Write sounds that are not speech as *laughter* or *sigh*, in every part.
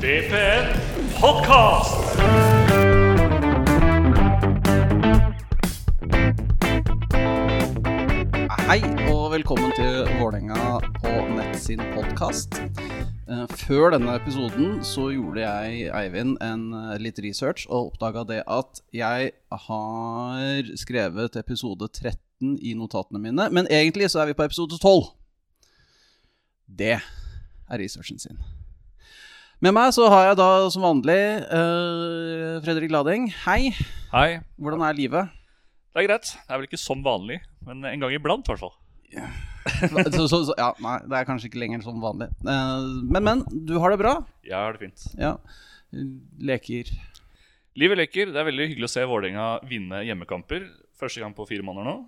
DPN Podcast. Hei og velkommen til Vålerenga på nett sin podkast. Før denne episoden så gjorde jeg, Eivind, en eh, litt research og oppdaga det at jeg har skrevet episode 13 i notatene mine. Men egentlig så er vi på episode 12. Det er researchen sin. Med meg så har jeg da som vanlig uh, Fredrik Lading. Hei. Hei. Hvordan er livet? Det er greit. Det er vel ikke som vanlig, men en gang iblant i hvert fall. *laughs* så, så, så, ja, nei, det er kanskje ikke lenger som vanlig. Uh, men, men, du har det bra? Jeg har det fint. Ja. Leker Livet leker. Det er veldig hyggelig å se Vålerenga vinne hjemmekamper. Første gang på fire måneder nå.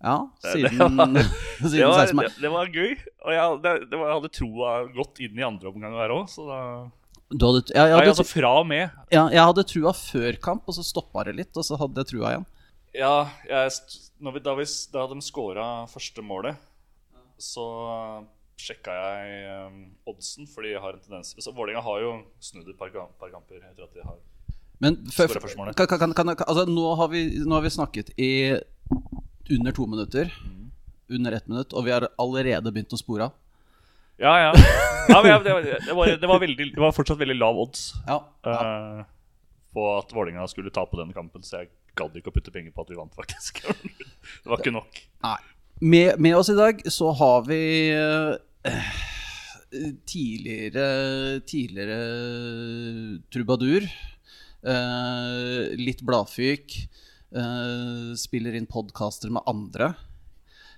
Ja, *laughs* siden, det, var, siden det, var, 16. mai. det, det var gøy. Og jeg, var, jeg hadde troa godt inn i andre omgang der òg, så da hadde, ja, jeg, Nei, hadde, altså fra og med. ja, jeg hadde trua før kamp, og så stoppa det litt, og så hadde jeg trua igjen. Ja, jeg, vi, da, vi, da de scora første målet, så sjekka jeg um, oddsen, fordi jeg har en tendens så Vålerenga har jo snudd et par, par kamper etter at de har Men målet. kan, kan, kan, kan, altså, nå, har vi, nå har vi snakket i under to minutter. Under ett minutt, og vi har allerede begynt å spore av. Ja, ja. ja det, var, det, var, det, var veldig, det var fortsatt veldig lav odds Ja, ja. eh, på at Vålerenga skulle tape den kampen, så jeg gadd ikke å putte penger på at vi vant, faktisk. *laughs* det var ikke nok. Nei. Med, med oss i dag så har vi uh, tidligere Tidligere trubadur. Uh, litt bladfyk. Eh, spiller inn podkaster med andre.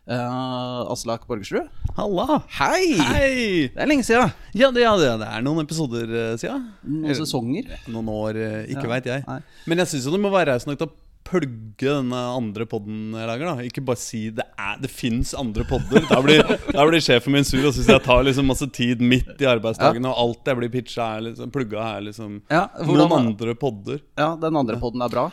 Uh, Aslak Borgersrud. Halla! Hei! Hei! Det er lenge siden. Ja, det, ja, det, er noen episoder uh, siden. Noen sesonger. Noen år, uh, ikke Ja, vet jeg. nei. Men jeg syns du må være raus nok til å plugge denne andre podden jeg lager. da Ikke bare si det er Det fins andre podder. Da blir, da blir sjefen min sur og syns jeg tar liksom masse tid midt i arbeidsdagen, og alt jeg blir pitcha, er liksom plugga er liksom Ja, noen andre podder. ja, den andre podden er bra.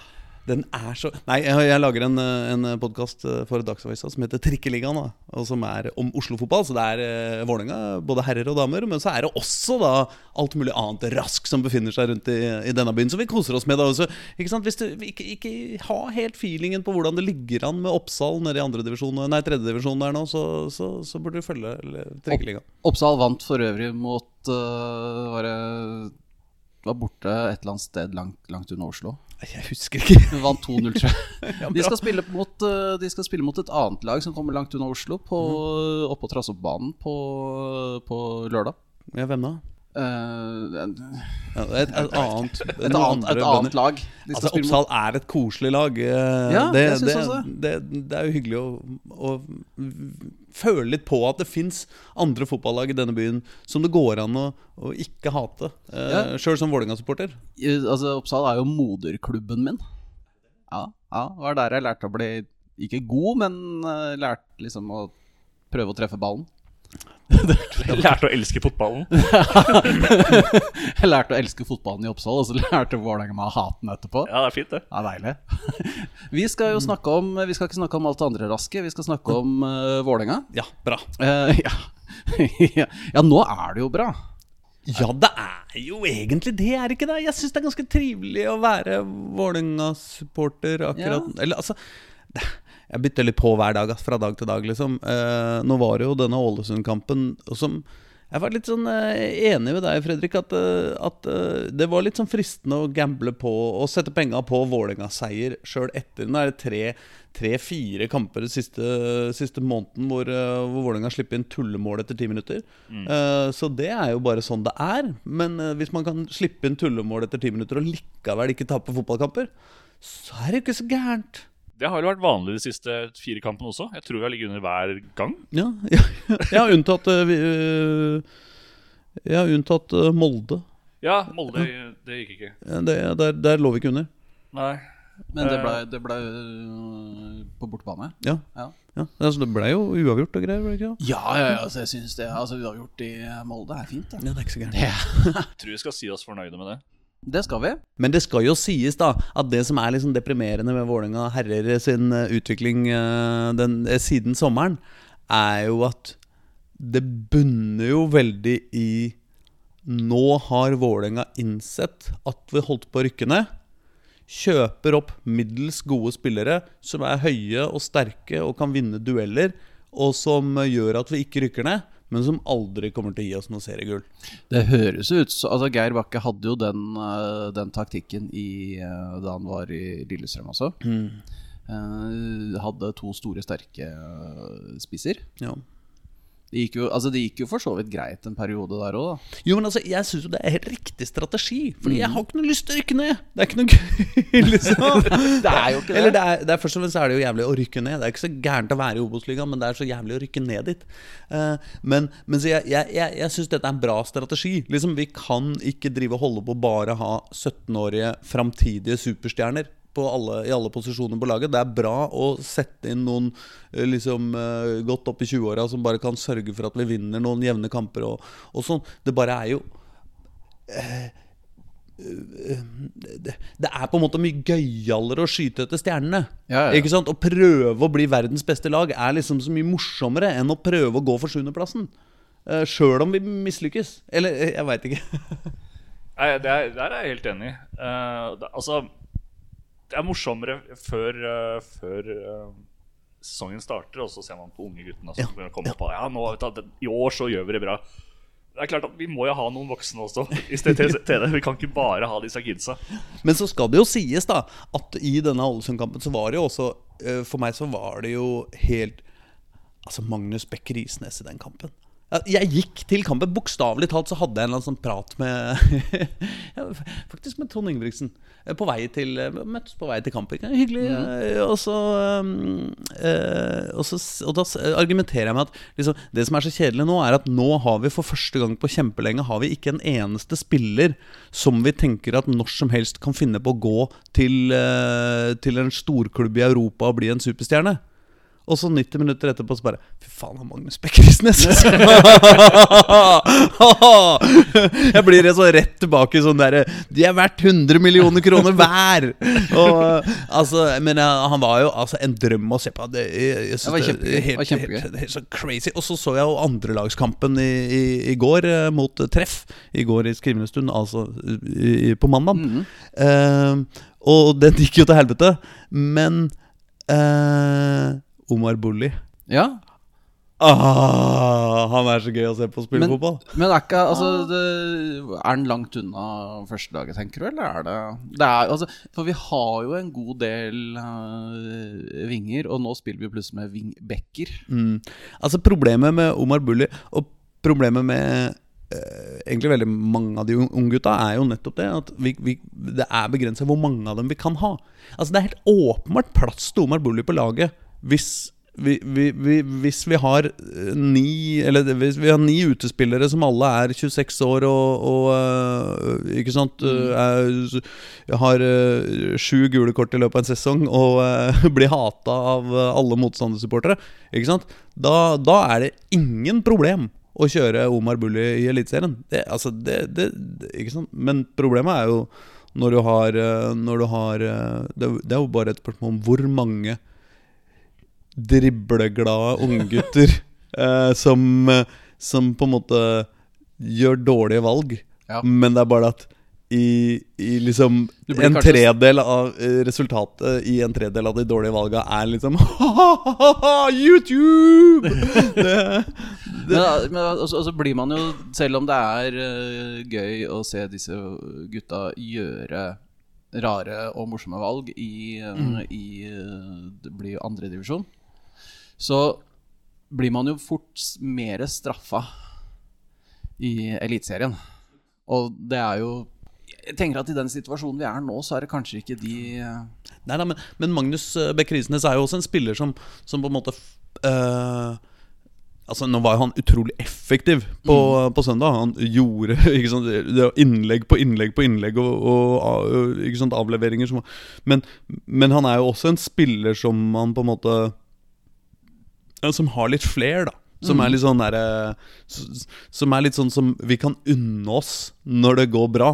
Den er så Nei, jeg, jeg lager en, eh, en podkast for Dagsavisa som heter Trikkeligaen. Da, og som er om Oslo-fotball. Så det er eh, Vålerenga, både herrer og damer. Men så er det også da alt mulig annet rask som befinner seg rundt i, i denne byen. Som vi koser oss med. da også, ikke sant? Hvis du ikke, ikke har helt feelingen på hvordan det ligger an med Oppsal nede i andredivisjon Nei, tredjedivisjon der nå, så, så, så burde du følge Trikkeligaen. Oppsal vant for øvrig mot uh, Var var borte et eller annet sted langt, langt unna Oslo. Jeg husker ikke. Hun vant 2-0, tror jeg. *laughs* De skal, mot, eh, de skal spille mot et annet lag som kommer langt unna Oslo, på, oppe på Trassoppbanen på, på lørdag. Ja, hvem da? Ja, et, et annet et, annet, et annet lag. Altså, Oppsal er et koselig lag. eh, Ja, det, synes det, det, det er jo hyggelig å, å føle litt på at det fins andre fotballag i denne byen som det går an å, å ikke hate. Uh, Ja. Sjøl som Vålerenga-supporter. Altså, Oppsal er jo moderklubben min. Ja, ja, det var der jeg lærte å bli ikke god, men uh, lærte liksom å prøve å treffe ballen. Jeg lærte å elske fotballen. *laughs* Jeg lærte å elske fotballen i Oppsal, og så lærte Vålerenga meg å hate den etterpå. Ja, det er fint, det. Ja, deilig. *laughs* Vi skal jo snakke om Vi skal ikke snakke om alt det andre raske, vi skal snakke om uh, Vålerenga. Ja, bra. Uh, *laughs* ja. ja. ja, nå er det jo bra. Ja, det er jo egentlig det, er det ikke det? Jeg syns det er ganske trivelig å være Vålerenga-supporter akkurat Eller altså det, Jeg bytter litt på hver dag, fra dag til dag, liksom. Eh, nå var det jo denne Ålesund-kampen som Jeg var litt sånn eh, enig med deg, Fredrik, at, eh, at eh, det var litt sånn fristende å gamble på og sette penga på Vålerenga-seier sjøl etter. Nå er det tre tre-fire kamper den siste, siste måneden hvor, uh, hvor Vålerenga slipper inn tullemål etter ti minutter. Eh, så det er jo bare sånn det er. Men eh, hvis man kan slippe inn tullemål etter ti minutter og likevel ikke tape fotballkamper, så er det jo ikke så gærent. Det har jo vært vanlig de siste fire kampene også. Jeg tror vi har ligget under hver gang. Ja, *laughs* ja, ja unntatt uh, vi, uh, Ja, unntatt uh, Molde. Ja, Molde, det gikk ikke. Ja, Det, der, der lå vi ikke under. Nei. Men det ble, det ble på bortebane. Ja, Ja. ja. Altså, det ble jo uavgjort og greier. ikke? Ja, ja, ja, altså, jeg synes det altså, Uavgjort i Molde er fint, Da. Ja, det er ikke så gærent. *laughs* Jeg tror vi skal si oss fornøyde med det. Det skal vi. Men det skal jo sies da at det som er liksom deprimerende med Vålerenga herrer sin eh, utvikling eh, den, eh, siden sommeren, er jo at det bunner jo veldig i nå har Vålerenga innsett at vi holdt på å rykke ned. Kjøper opp middels gode spillere som er høye og sterke og kan vinne dueller, og som gjør at vi ikke rykker ned, men som aldri kommer til å gi oss noe seriegull. Det høres ut så Altså Geir Bakke hadde jo den, eh, den taktikken i, eh, da han var i Lillestrøm også. Mm. hadde to store, sterke eh, spisser. Ja. Det gikk, jo, altså det gikk jo for så vidt greit en periode der òg, da. Jo, men altså, jeg syns jo det er helt riktig strategi. Fordi jeg har ikke noe lyst til å rykke ned. Det er ikke noe gøy, *laughs* liksom. *laughs* Det er jo ikke det. Eller det er, det er Først og fremst er det jo jævlig å rykke ned. Det er ikke så gærent å være i Obos-ligaen, men det er så jævlig å rykke ned dit. Uh, men men så jeg, jeg, jeg, jeg syns dette er en bra strategi. Liksom, Vi kan ikke drive og holde på å bare ha 17-årige framtidige superstjerner. På alle, I alle posisjoner på laget. Det er bra å sette inn noen eh, liksom eh, godt opp i 20-åra som bare kan sørge for at vi vinner noen jevne kamper og, og sånn. Det bare er jo det, det er på en måte mye gøyalere å skyte etter stjernene. Ja, ja. Ikke sant? Å prøve å bli verdens beste lag er liksom så mye morsommere enn å prøve å gå for sjuendeplassen. Uh, Sjøl om vi mislykkes. Eller eh, jeg veit ikke. *laughs* Nei, det er, der er jeg helt enig. Uh, det, altså Det er morsommere før, uh, før uh, sesongen starter, og så ser man på unge guttene som begynner å komme på Ja, nå, du, i år så gjør vi det bra. Det er klart at Vi må jo ha noen voksne også i *laughs* til det. Vi kan ikke bare ha disse kidsa. Men så skal det jo sies da at i denne Ålesund-kampen så var det jo også eh, For meg så var det jo helt Altså Magnus Beck Risnes i den kampen. Jeg gikk til kampen. Bokstavelig talt så hadde jeg en eller annen sånn prat med *laughs* Faktisk med Trond Ingebrigtsen. eh, På vei til eh, Møttes på vei til kampen. Hyggelig. Mm. Og så og, så, og da argumenterer jeg med at liksom, det som er så kjedelig nå, er at nå har vi for første gang på kjempelenge Har vi ikke en eneste spiller som vi tenker at når som helst kan finne på å gå til, til en storklubb i Europa og bli en superstjerne. Og så 90 minutter etterpå så bare Fy faen, han Magnus Beckerisnes *laughs* jeg blir så rett tilbake i sånn derre De er verdt 100 millioner kroner hver! Og, altså, men han var jo altså, en drøm å se på. Det, jeg, jeg Det var kjempegøy. Det var kjempegøy. Helt, helt, så crazy. Og så så jeg jo andrelagskampen i, i, i går eh, mot eh, Treff. I går i skrivende stund, altså i, på mandag. Mm -hmm. uh, og den gikk jo til helvete. Men eh, Omar Bulli Ja, ah, Han er så gøy å se på å spille Men- fotball. Men er ikke altså, det, Er han langt unna første førstelaget, tenker du? Eller er det, det er, altså, For vi har jo en god del uh, vinger, og nå spiller vi plutselig med wingbacker. Mm. Altså Problemet med Omar Bulli og problemet med uh, egentlig veldig mange av de un- unggutta er jo nettopp det at vi, vi, det er begrenset hvor mange av dem vi kan ha. Altså Det er helt åpenbart plass til Omar Bulli på laget hvis vi, vi, vi, hvis vi har eh, ni Eller hvis vi har ni utespillere som alle er 26 år og, og eh, Ikke sant eh, er, Har sju gule kort i løpet av en sesong og *laughs* blir hata av alle motstandersupportere. Ikke sant? Da, da er det ingen problem å kjøre Omar Bulli i Eliteserien. Det, altså, det, ikke sant? Men problemet er jo når du har, når du har det, det er jo bare et spørsmål om hvor mange dribleglade unggutter *laughs* eh, som, som på en måte gjør dårlige valg. Ja. Men det er bare at i, i liksom En kanskje- tredel av resultatet i en tredel av de dårlige valga er liksom *laughs* YouTube! *laughs* Det, Men, men altså, altså blir man jo, selv om det er uh, gøy å se disse gutta gjøre rare og morsomme valg i, øh, i uh, Det blir jo andredivisjon, så blir man jo fort mer straffa i Eliteserien. Og det er jo Jeg tenker at i den situasjonen vi er nå, så er det kanskje ikke de øh, Nei da, men, men Magnus Bech Beck Risnes er jo også en spiller som, som på en måte eh, Altså Nå var jo han utrolig effektiv på, på søndag. Han gjorde *laughs* sant, innlegg på innlegg på innlegg og, og, sant, avleveringer som men, men han er jo også en spiller som man på en måte Som har litt flair, da. Som er litt sånn derre Som er litt sånn som vi kan unne oss når det går bra.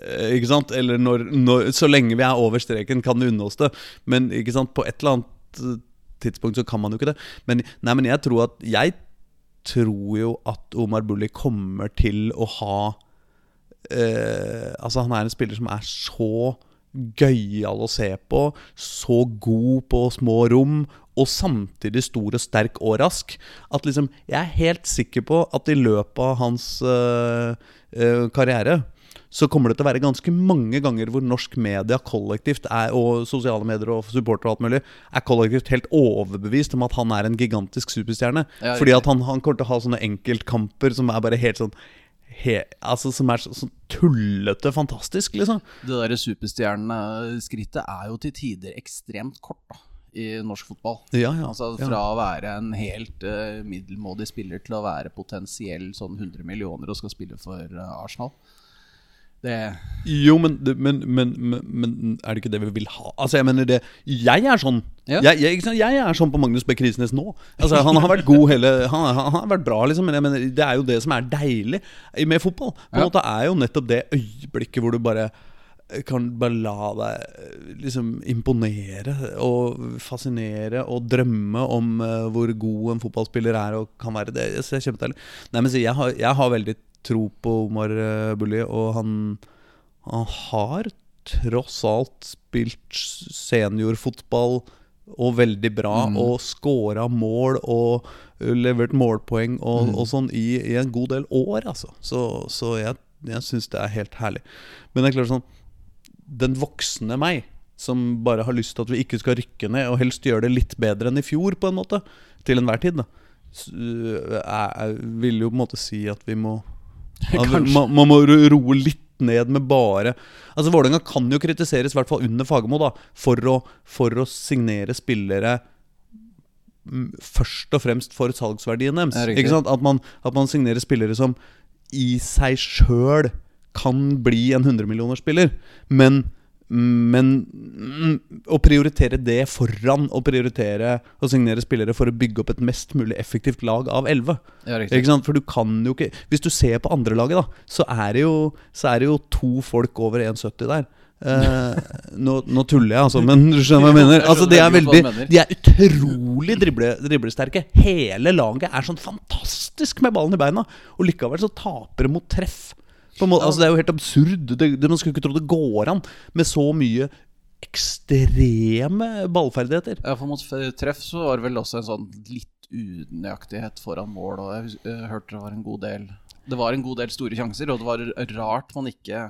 Eh, Ikke sant? Eller når, når, så lenge vi er over streken, kan vi unne oss det. Men ikke sant? på et eller annet eh, tidspunkt så kan man jo ikke det. Men, nei, men jeg tror at Jeg tror jo at Omar Bulli kommer til å ha eh, Altså, han er en spiller som er så gøyal å se på, så god på små rom, og samtidig stor og sterk og rask. At liksom Jeg er helt sikker på at i løpet av hans øh, øh, karriere så kommer det til å være ganske mange ganger hvor norsk media kollektivt er, og sosiale medier og supportere og alt mulig er kollektivt helt overbevist om at han er en gigantisk superstjerne. Ja, fordi at han, han kommer til å ha sånne enkeltkamper som er bare helt sånn he, altså Som er så, sånn tullete fantastisk, liksom. Det derre superstjerneskrittet er jo til tider ekstremt kort da, i norsk fotball. Ja, ja, Altså. Fra å være en helt uh, middelmådig spiller til å være potensiell sånn 100 millioner og skal spille for uh, Arsenal. Det Jo, men, det- men, men, men, er det ikke det vi vil ha? Altså, jeg mener det Jeg er sånn. Ja. Jeg, jeg, jeg er sånn på Magnus Bech Risnes nå. Altså, han har vært god hele Han, han har vært bra, liksom. Men jeg mener, det er jo det som er deilig med fotball. På en måte er jo nettopp det øyeblikket hvor du bare kan bare la deg liksom imponere og fascinere og drømme om eh, hvor god en fotballspiller er og kan være. Det, det er kjempedeilig. Nei, men så jeg, har, jeg har veldig tro på Omar uh, Bulli, og han, han har tross alt spilt seniorfotball og veldig bra, og scora mål og levert målpoeng og, og sånn i, i en god del år, altså. Så, så jeg, jeg syns det er helt herlig. Men det er klart sånn Den voksne meg, som bare har lyst til at vi ikke skal rykke ned, og helst gjøre det litt bedre enn i fjor, på en måte, til enhver tid, da, er, er, vil jo på en måte si at vi må *laughs* at man, man må roe litt ned med bare Altså Vålerenga kan jo kritiseres, i hvert fall under Fagermo, da, for å, for å signere spillere mm, først og fremst for salgsverdien deres. At man, at man signerer spillere som i seg sjøl kan bli en 100-millionerspiller, men men å prioritere det foran å prioritere å signere spillere for å bygge opp et mest mulig effektivt lag av 11 Ja? For du kan jo ikke Hvis du ser på andrelaget, da, så er det jo, så er det jo to folk over 1,70 der. Eh, nå, nå tuller jeg, altså, men du skjønner hva jeg mener? Altså, de er veldig. De er utrolig drible, driblesterke. Hele laget er sånn fantastisk med ballen i beina, og likevel så taper de mot treff. Måte, altså, det er jo helt absurd. Det, det, man skulle ikke tro det går an med så mye ekstreme ballferdigheter. Ja, for mot treff så var det vel også en sånn litt unøyaktighet foran mål, og jeg, jeg hørte det var en god del Det var en god del store sjanser, og det var rart man ikke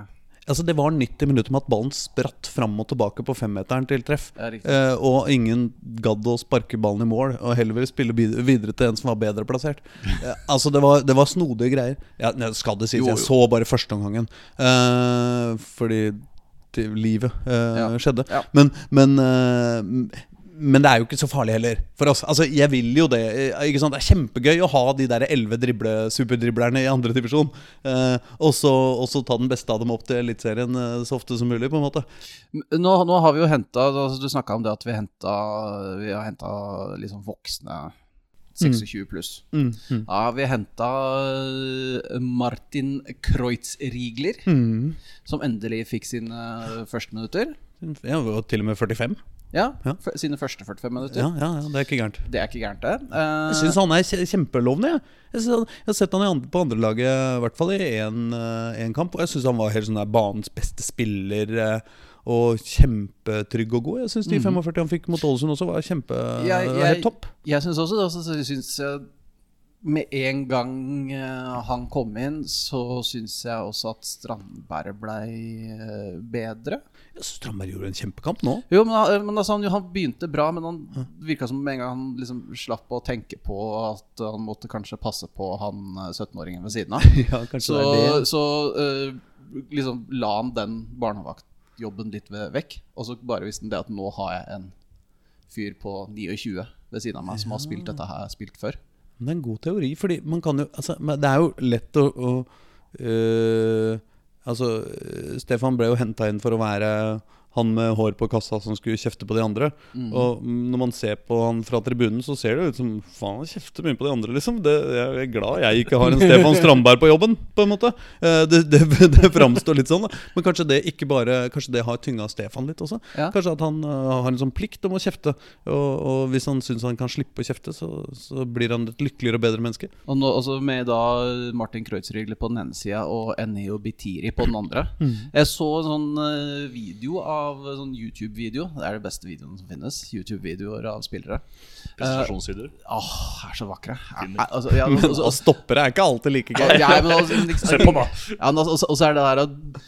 Altså Det var 90 minutter med at ballen spratt fram og tilbake på femmeteren til treff. Eh, og ingen gadd å sparke ballen i mål, og heller ville spille videre til en som var bedre plassert. *laughs* Eh, altså Det var, det var snodige greier. Ja, skal det sies, Jo, jeg så bare førsteomgangen. Eh, fordi livet eh, Ja. skjedde. Ja. Men, men, eh, men det er jo ikke så farlig heller for oss. Altså, jeg vil jo det. eh, Ikke sant? Det er kjempegøy å ha de der elleve drible, superdriblerne i andre divisjon. Eh, og så og så ta den beste av dem opp til Eliteserien eh, så ofte som mulig, på en måte. Nå, nå har vi jo henta altså, Du snakka om det at vi, hentet, vi har henta liksom voksne 26 pluss. Mm, mm. Ja, vi henta Martin Kreutzriegler, Mm. som endelig fikk sine første minutter. Ja, og til og med 45. Ja, Ja. sine første 45 minutter. Ja, ja, ja, det er ikke gærent. Det er ikke gærent, det. uh, Jeg syns han er kje- kjempelovende. Jeg. Han, jeg har sett han i andre, på andrelaget, i hvert fall i én kamp. Og jeg syns han var helt sånn der banens beste spiller. eh, Og kjempetrygg og god. Jeg syns de 45 han fikk mot Ålesund også, var kjempe Jeg- jeg- helt topp. Jeg syns også det. Jeg synes jeg med en gang eh, han kom inn, så syns jeg også at Strandberg blei eh, bedre. Ja, Strandberg gjorde en kjempekamp nå. Jo, men, men altså, han, han begynte bra, men han virka som med en gang han liksom slapp å tenke på at han måtte kanskje passe på han eh, 17-åringen ved siden av. *laughs* Ja, kanskje Så, så uh, liksom la han den barnevaktjobben litt vekk. Og så bare visste han det at nå har jeg en fyr på 29 ved siden av meg som har spilt dette her spilt før. Det er en god teori, fordi man kan jo altså, Det er jo lett å, å øh, Altså, øh, Stefan ble jo henta inn for å være han med hår på kassa som skulle kjefte på de andre. Og når man ser på han fra tribunen, så ser det ut som faen, han kjefter mye på de andre, liksom. Det, jeg er glad jeg ikke har en Stefan Strandberg på jobben, på en måte. Eh, Det, det, *laughs* det framstår litt sånn, da. Men kanskje det ikke bare Kanskje det har tynga Stefan litt også. Ja. Kanskje at han eh, har en sånn plikt om å kjefte. Og, og hvis han syns han kan slippe å kjefte, så, så blir han et lykkeligere og bedre menneske. Og nå, også med da Martin Kreuzrigler på den ene sida og Ennio Bitiri på den andre. Jeg så en sånn eh, video av sånn YouTube-video. Det er det beste videoen som finnes. YouTube-videoer av spillere. Presentasjonsvideoer. Åh, er så vakre. Ja, Eh, Altså, ja, altså, *laughs* Og stoppere er ikke alltid like gøy. ja, men altså, liksom, Se på meg. Ja, men og så er det der at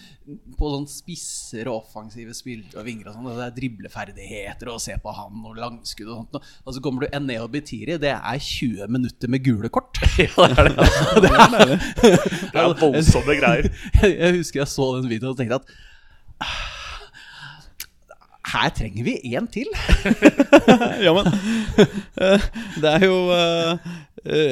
på sånn spisser og offensive spill og vinger og sånn, det er dribleferdigheter og se på han og langskudd og sånt. Og så kommer du Eneo Betiri. det er 20 minutter med gule kort. *laughs* Ja, det er det. *laughs* Det er voldsomme greier. Jeg, jeg husker jeg så den videoen og tenkte at «Ah, her trenger vi én til. *laughs* ja, men eh, Det er jo eh,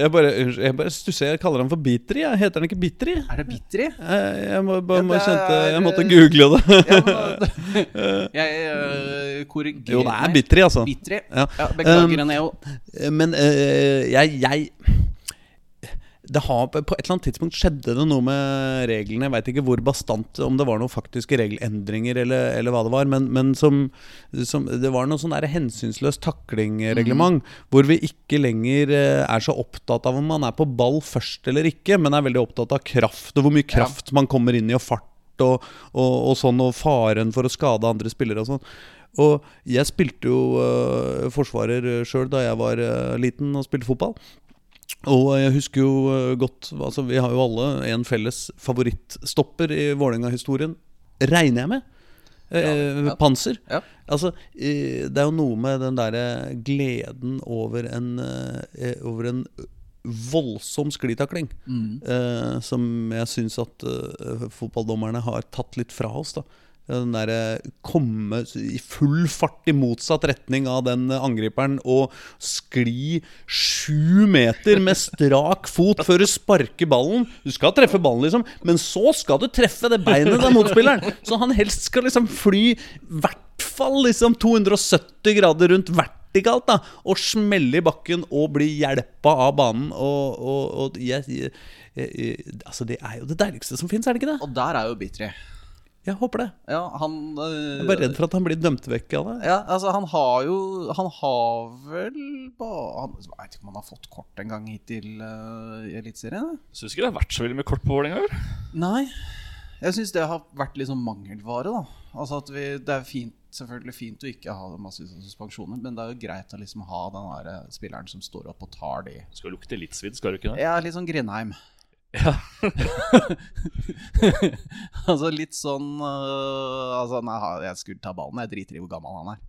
Jeg bare, jeg bare stusser. Jeg kaller han for Bitri. Jeg. Heter han ikke Bitri? Er det? Eh, Jeg, må, bare, Ja, kjente, jeg måtte google det. *laughs* Ja, men, *laughs* jeg uh, korrigerer Jo, det er Bitteri, altså. Bitteri. Ja. Ja, beklager, Um, Neo. Men uh, jeg, jeg har, På et eller annet tidspunkt skjedde det noe med reglene. Jeg veit ikke hvor bastant, om det var noen faktiske regelendringer eller, eller hva det var. Men, men som, som, det var noe sånn der hensynsløst taklingreglement. Hvor vi ikke lenger eh, er så opptatt av om man er på ball først eller ikke, men er veldig opptatt av kraft og hvor mye kraft man kommer inn i, og fart og, og, og sånn, og faren for å skade andre spillere og sånn. Og jeg spilte jo uh, forsvarer sjøl da jeg var uh, liten og spilte fotball. Og jeg husker jo øh, godt altså Vi har jo alle en felles favorittstopper i Vålerenga-historien, regner jeg med. Eh, ja. Panser. Ja. Altså, eh, det er jo noe med den derre gleden over en eh, Over en voldsom sklitakling eh, som jeg syns at eh, fotballdommerne har tatt litt fra oss. da den der, komme i full fart i motsatt retning av den angriperen og skli sju meter med strak fot før du sparker ballen. Du skal treffe ballen, liksom, men så skal du treffe det beinet til motspilleren. Så han helst skal liksom fly i hvert fall liksom 270 grader rundt vertikalt da og smelle i bakken og bli hjelpa av banen. Og, og, og jeg, jeg, jeg, Altså, det er jo det deiligste som fins, er det ikke det? Og der er jo Bitri. Jeg håper det. Ja, han øh, Jeg er bare redd for at han blir dømt vekk av det. Ja, altså han har jo Han har vel bare Jeg vet ikke om han har fått kort en gang hittil øh, i Eliteserien? Syns ikke det har vært så veldig mye kort på Vålerenga i år. Nei. Jeg syns det har vært litt sånn mangelvare, da. Altså at vi, Det er fint, selvfølgelig fint å ikke ha masse suspensjoner, men det er jo greit å liksom ha den der spilleren som står opp og tar de skal lukte litt svidd, skal du ikke det? Er litt sånn Grindheim. Ja. *laughs* altså litt sånn uh, Altså, nei, jeg skulle ta ballen. Jeg driter i hvor gammel han er.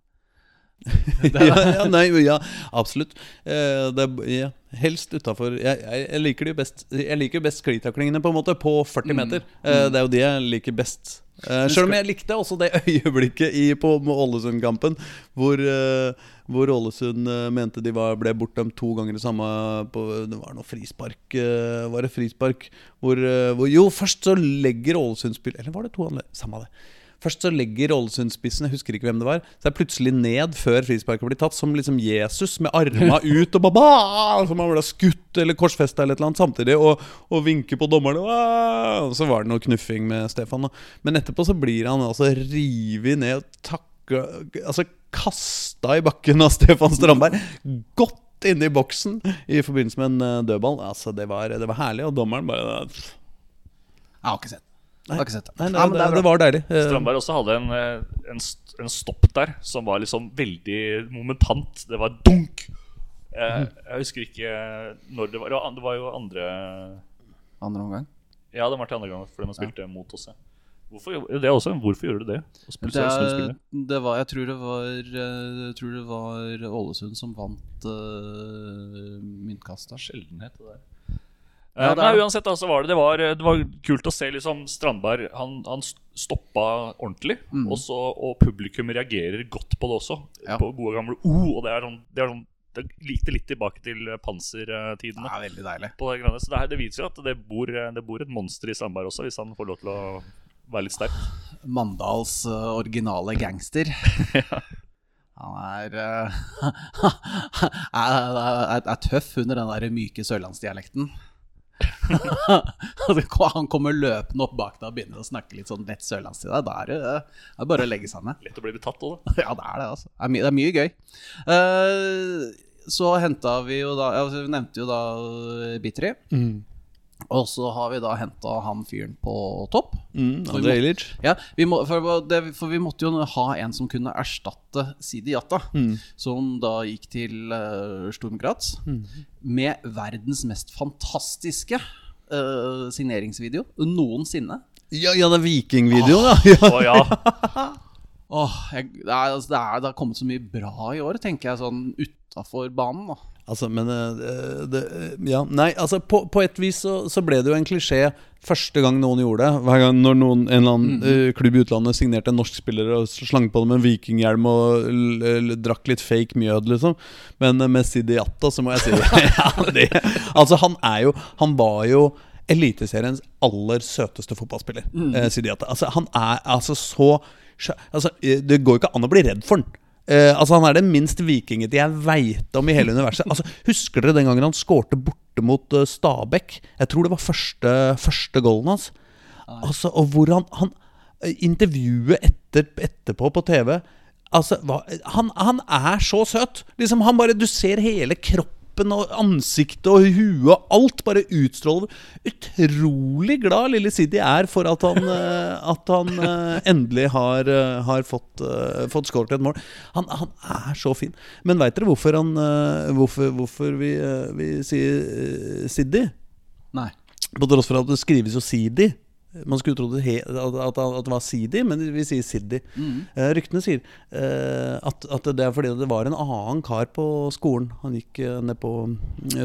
*laughs* ja, ja, nei, ja, absolutt. Eh, det, ja, helst utafor jeg, jeg, liker jo best Jeg liker best sklitaklingene på en måte på 40 meter. Eh, det er jo de jeg liker best. Eh, Sjøl om jeg likte også det *laughs* øyeblikket i, på Ålesund-kampen hvor, eh, hvor Ålesund eh, mente de var, ble bortdømt to ganger det samme på, Det var noe frispark eh, Var det frispark? Hvor, eh, hvor Jo, først så legger Ålesund-spill Eller var det to annerledes? Samme det. Først så legger Ålesund-spissen, jeg husker ikke hvem det var, så er plutselig ned før frisparket blir tatt, som liksom Jesus med arma ut og ba-ba, som han ble skutt eller korsfesta eller et eller annet samtidig, og, og vinker på dommerne. Og så var det noe knuffing med Stefan. Men etterpå så blir han altså revet ned og takka Altså kasta i bakken av Stefan Strandberg. Godt inne i boksen i forbindelse med en eh, dødball. Altså, det var, det var herlig, og dommeren bare Jeg har ikke sett Nei, nei, Ja, men det, er det var deilig. Eh, Strandberg også hadde en, eh, en, en stopp der som var liksom veldig momentant. Det var dunk! Jeg, jeg husker ikke når det var. Det var- Det var jo andre Andre omgang. Ja, det var til andre gang fordi man spilte mot oss. Hvorfor, det også, hvorfor gjorde du det? Det, er, det var Jeg tror det var eh, Jeg tror det var Ålesund som vant uh, myntkasta. Sjeldenhet, det der. Ja, Eh, det er- men uansett, altså, var det, det, var, det var kult å se liksom Strandberg Han, han stoppa ordentlig. Og, så, og publikum reagerer godt på det også. Ja. På gode gamle O. Og det er sånn Det, er sånn, det likte litt tilbake til pansertidene. er veldig deilig. På det, greiene. så det, her, det viser at det bor, det bor et monster i Strandberg også, hvis han får lov til å være litt sterk. Mandals uh, originale gangster. *laughs* Han er, uh, *laughs* er, er, er tøff under den der myke sørlandsdialekten. *laughs* Han kommer løpende opp bak deg og begynner å snakke litt sånn lett sørlandsk til deg. Da er det, det er bare å legge seg ned. Lett å bli betatt òg, da. *laughs* Ja, det er det, altså. Det er, my det er mye gøy. Uh, så henta vi jo da ja, Vi nevnte jo da Bitry. Og så har vi da henta han fyren på topp. Mm, vi Ilic. Ja, vi må, for, det, for vi måtte jo ha en som kunne erstatte Sidi Jatta, som da gikk til uh, Sturm Graz, med verdens mest fantastiske uh, signeringsvideo noensinne. Ja, ja, det er vikingvideoen, ja. *laughs* ja. Å ja. Åh, jeg, det, er, altså, det, er, det har kommet så mye bra i år, tenker jeg, sånn utafor banen. da Altså, men eh, det, Ja, nei, altså på, på et vis så, så ble det jo en klisjé første gang noen gjorde det. Hver gang når noen, en eller annen eh, klubb i utlandet signerte en norsk spiller og slang på dem en vikinghjelm og drakk litt fake mjød, liksom. Men eh, med Sidi Atta så må jeg si *laughs* ja, det, Altså, han er jo Han var jo Eliteseriens aller søteste fotballspiller, eh, Sidi Atta. Altså, han er altså så Altså, eh, det går jo ikke an å bli redd for han. Eh, altså Han er det minst vikingete jeg veit om i hele universet. Altså Husker dere den gangen han skårte borte mot eh, Stabæk? Jeg tror det var første, første goalen hans. Altså, og hvor han, han eh, Intervjuet etter, etterpå på TV Altså, hva, han, han er så søt. Liksom han bare Du ser hele kroppen og ansiktet og huet og alt bare utstråler Utrolig glad lille Sidi er for at han, eh, at han eh, endelig har, eh, har fått, fått skåret et mål. Han, han er så fin. Men veit dere hvorfor, han, hvorfor, hvorfor vi, vi sier Sidi? Nei. På tross for at det skrives jo Sidi. Man skulle tro det at, at, at det var Sidi, men vi sier Siddi. Eh, ryktene sier eh, at, at det er fordi det var en annen kar på skolen. Han gikk eh, ned på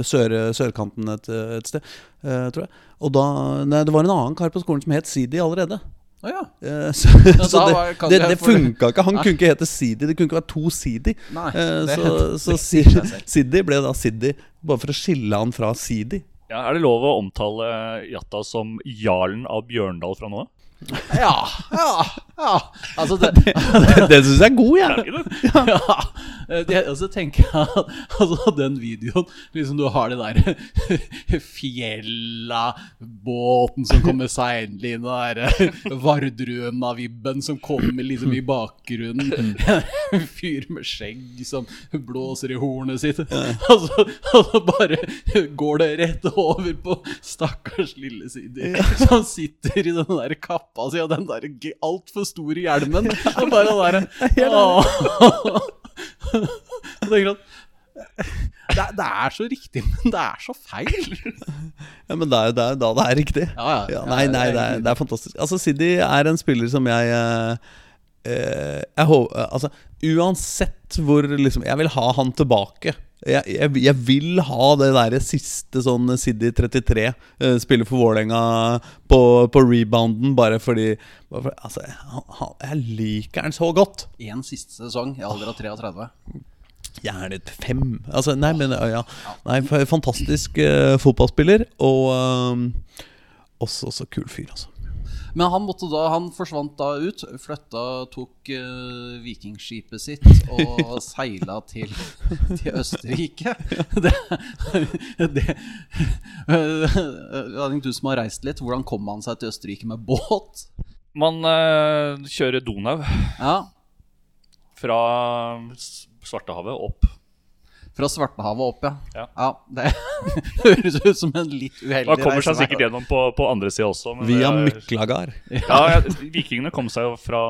sør, sørkanten et, et sted, tror jeg. Og da Nei, det var en annen kar på skolen som het Sidi allerede. Å ja. *laughs* Så så det, det, det, det funka ikke. Han kunne ikke hete Sidi. Det kunne ikke være to Sidi. Nei, så *laughs* så. Siddi ble da Sidi, bare for å skille han fra Sidi. Ja. Er det lov å omtale Jatta som jarlen av Bjørndal fra nå? Ja, ja, ja. Altså, det, *laughs* det det syns jeg er god, jeg. Det ikke det? ja. *laughs* Det, og så tenker jeg at altså, den videoen Liksom du har det der *laughs* fjella, båten som kommer seilende inn, og den Vardruna-vibben som kommer liksom i bakgrunnen. En fyr med skjegg som blåser i hornet sitt. Og så, og så bare går det rett over på stakkars lille Sidi, som sitter i den der kappa si av den der altfor store hjelmen. *laughs* Og bare den derre *laughs* *laughs* det, det er så riktig, men det er så feil. Ja, Men det er jo da det er riktig. Ja, ja. Ja, nei, nei, det er, det er fantastisk. Altså, Siddi er en spiller som jeg eh, eh, Jeg håper Altså, uansett hvor liksom Jeg vil ha han tilbake. Jeg, jeg, jeg vil ha det derre siste sånn Siddi 33 eh, spiller for Vålerenga på, på rebounden, bare fordi, bare fordi Altså, han, jeg liker han så godt. En siste sesong i alder av 33. Gjerne fem. Altså, nei, men ja. Nei, fantastisk eh, fotballspiller. Og eh, også så kul fyr, altså. Men han måtte da, han forsvant da ut, flytta, tok uh, vikingskipet sitt og *laughs* seila til, til Østerrike. *laughs* Det, det uh, Du som har reist litt, hvordan kom han seg til Østerrike med båt? Man uh, kjører Donau Ja, fra Svartehavet opp. Fra Svartehavet opp, ja. Ja. det *laughs* høres ut som en litt uheldig Man kommer seg sikkert gjennom på, på andre sida også. men Via det er- Myklagar. Ja, ja, vikingene kom seg jo fra,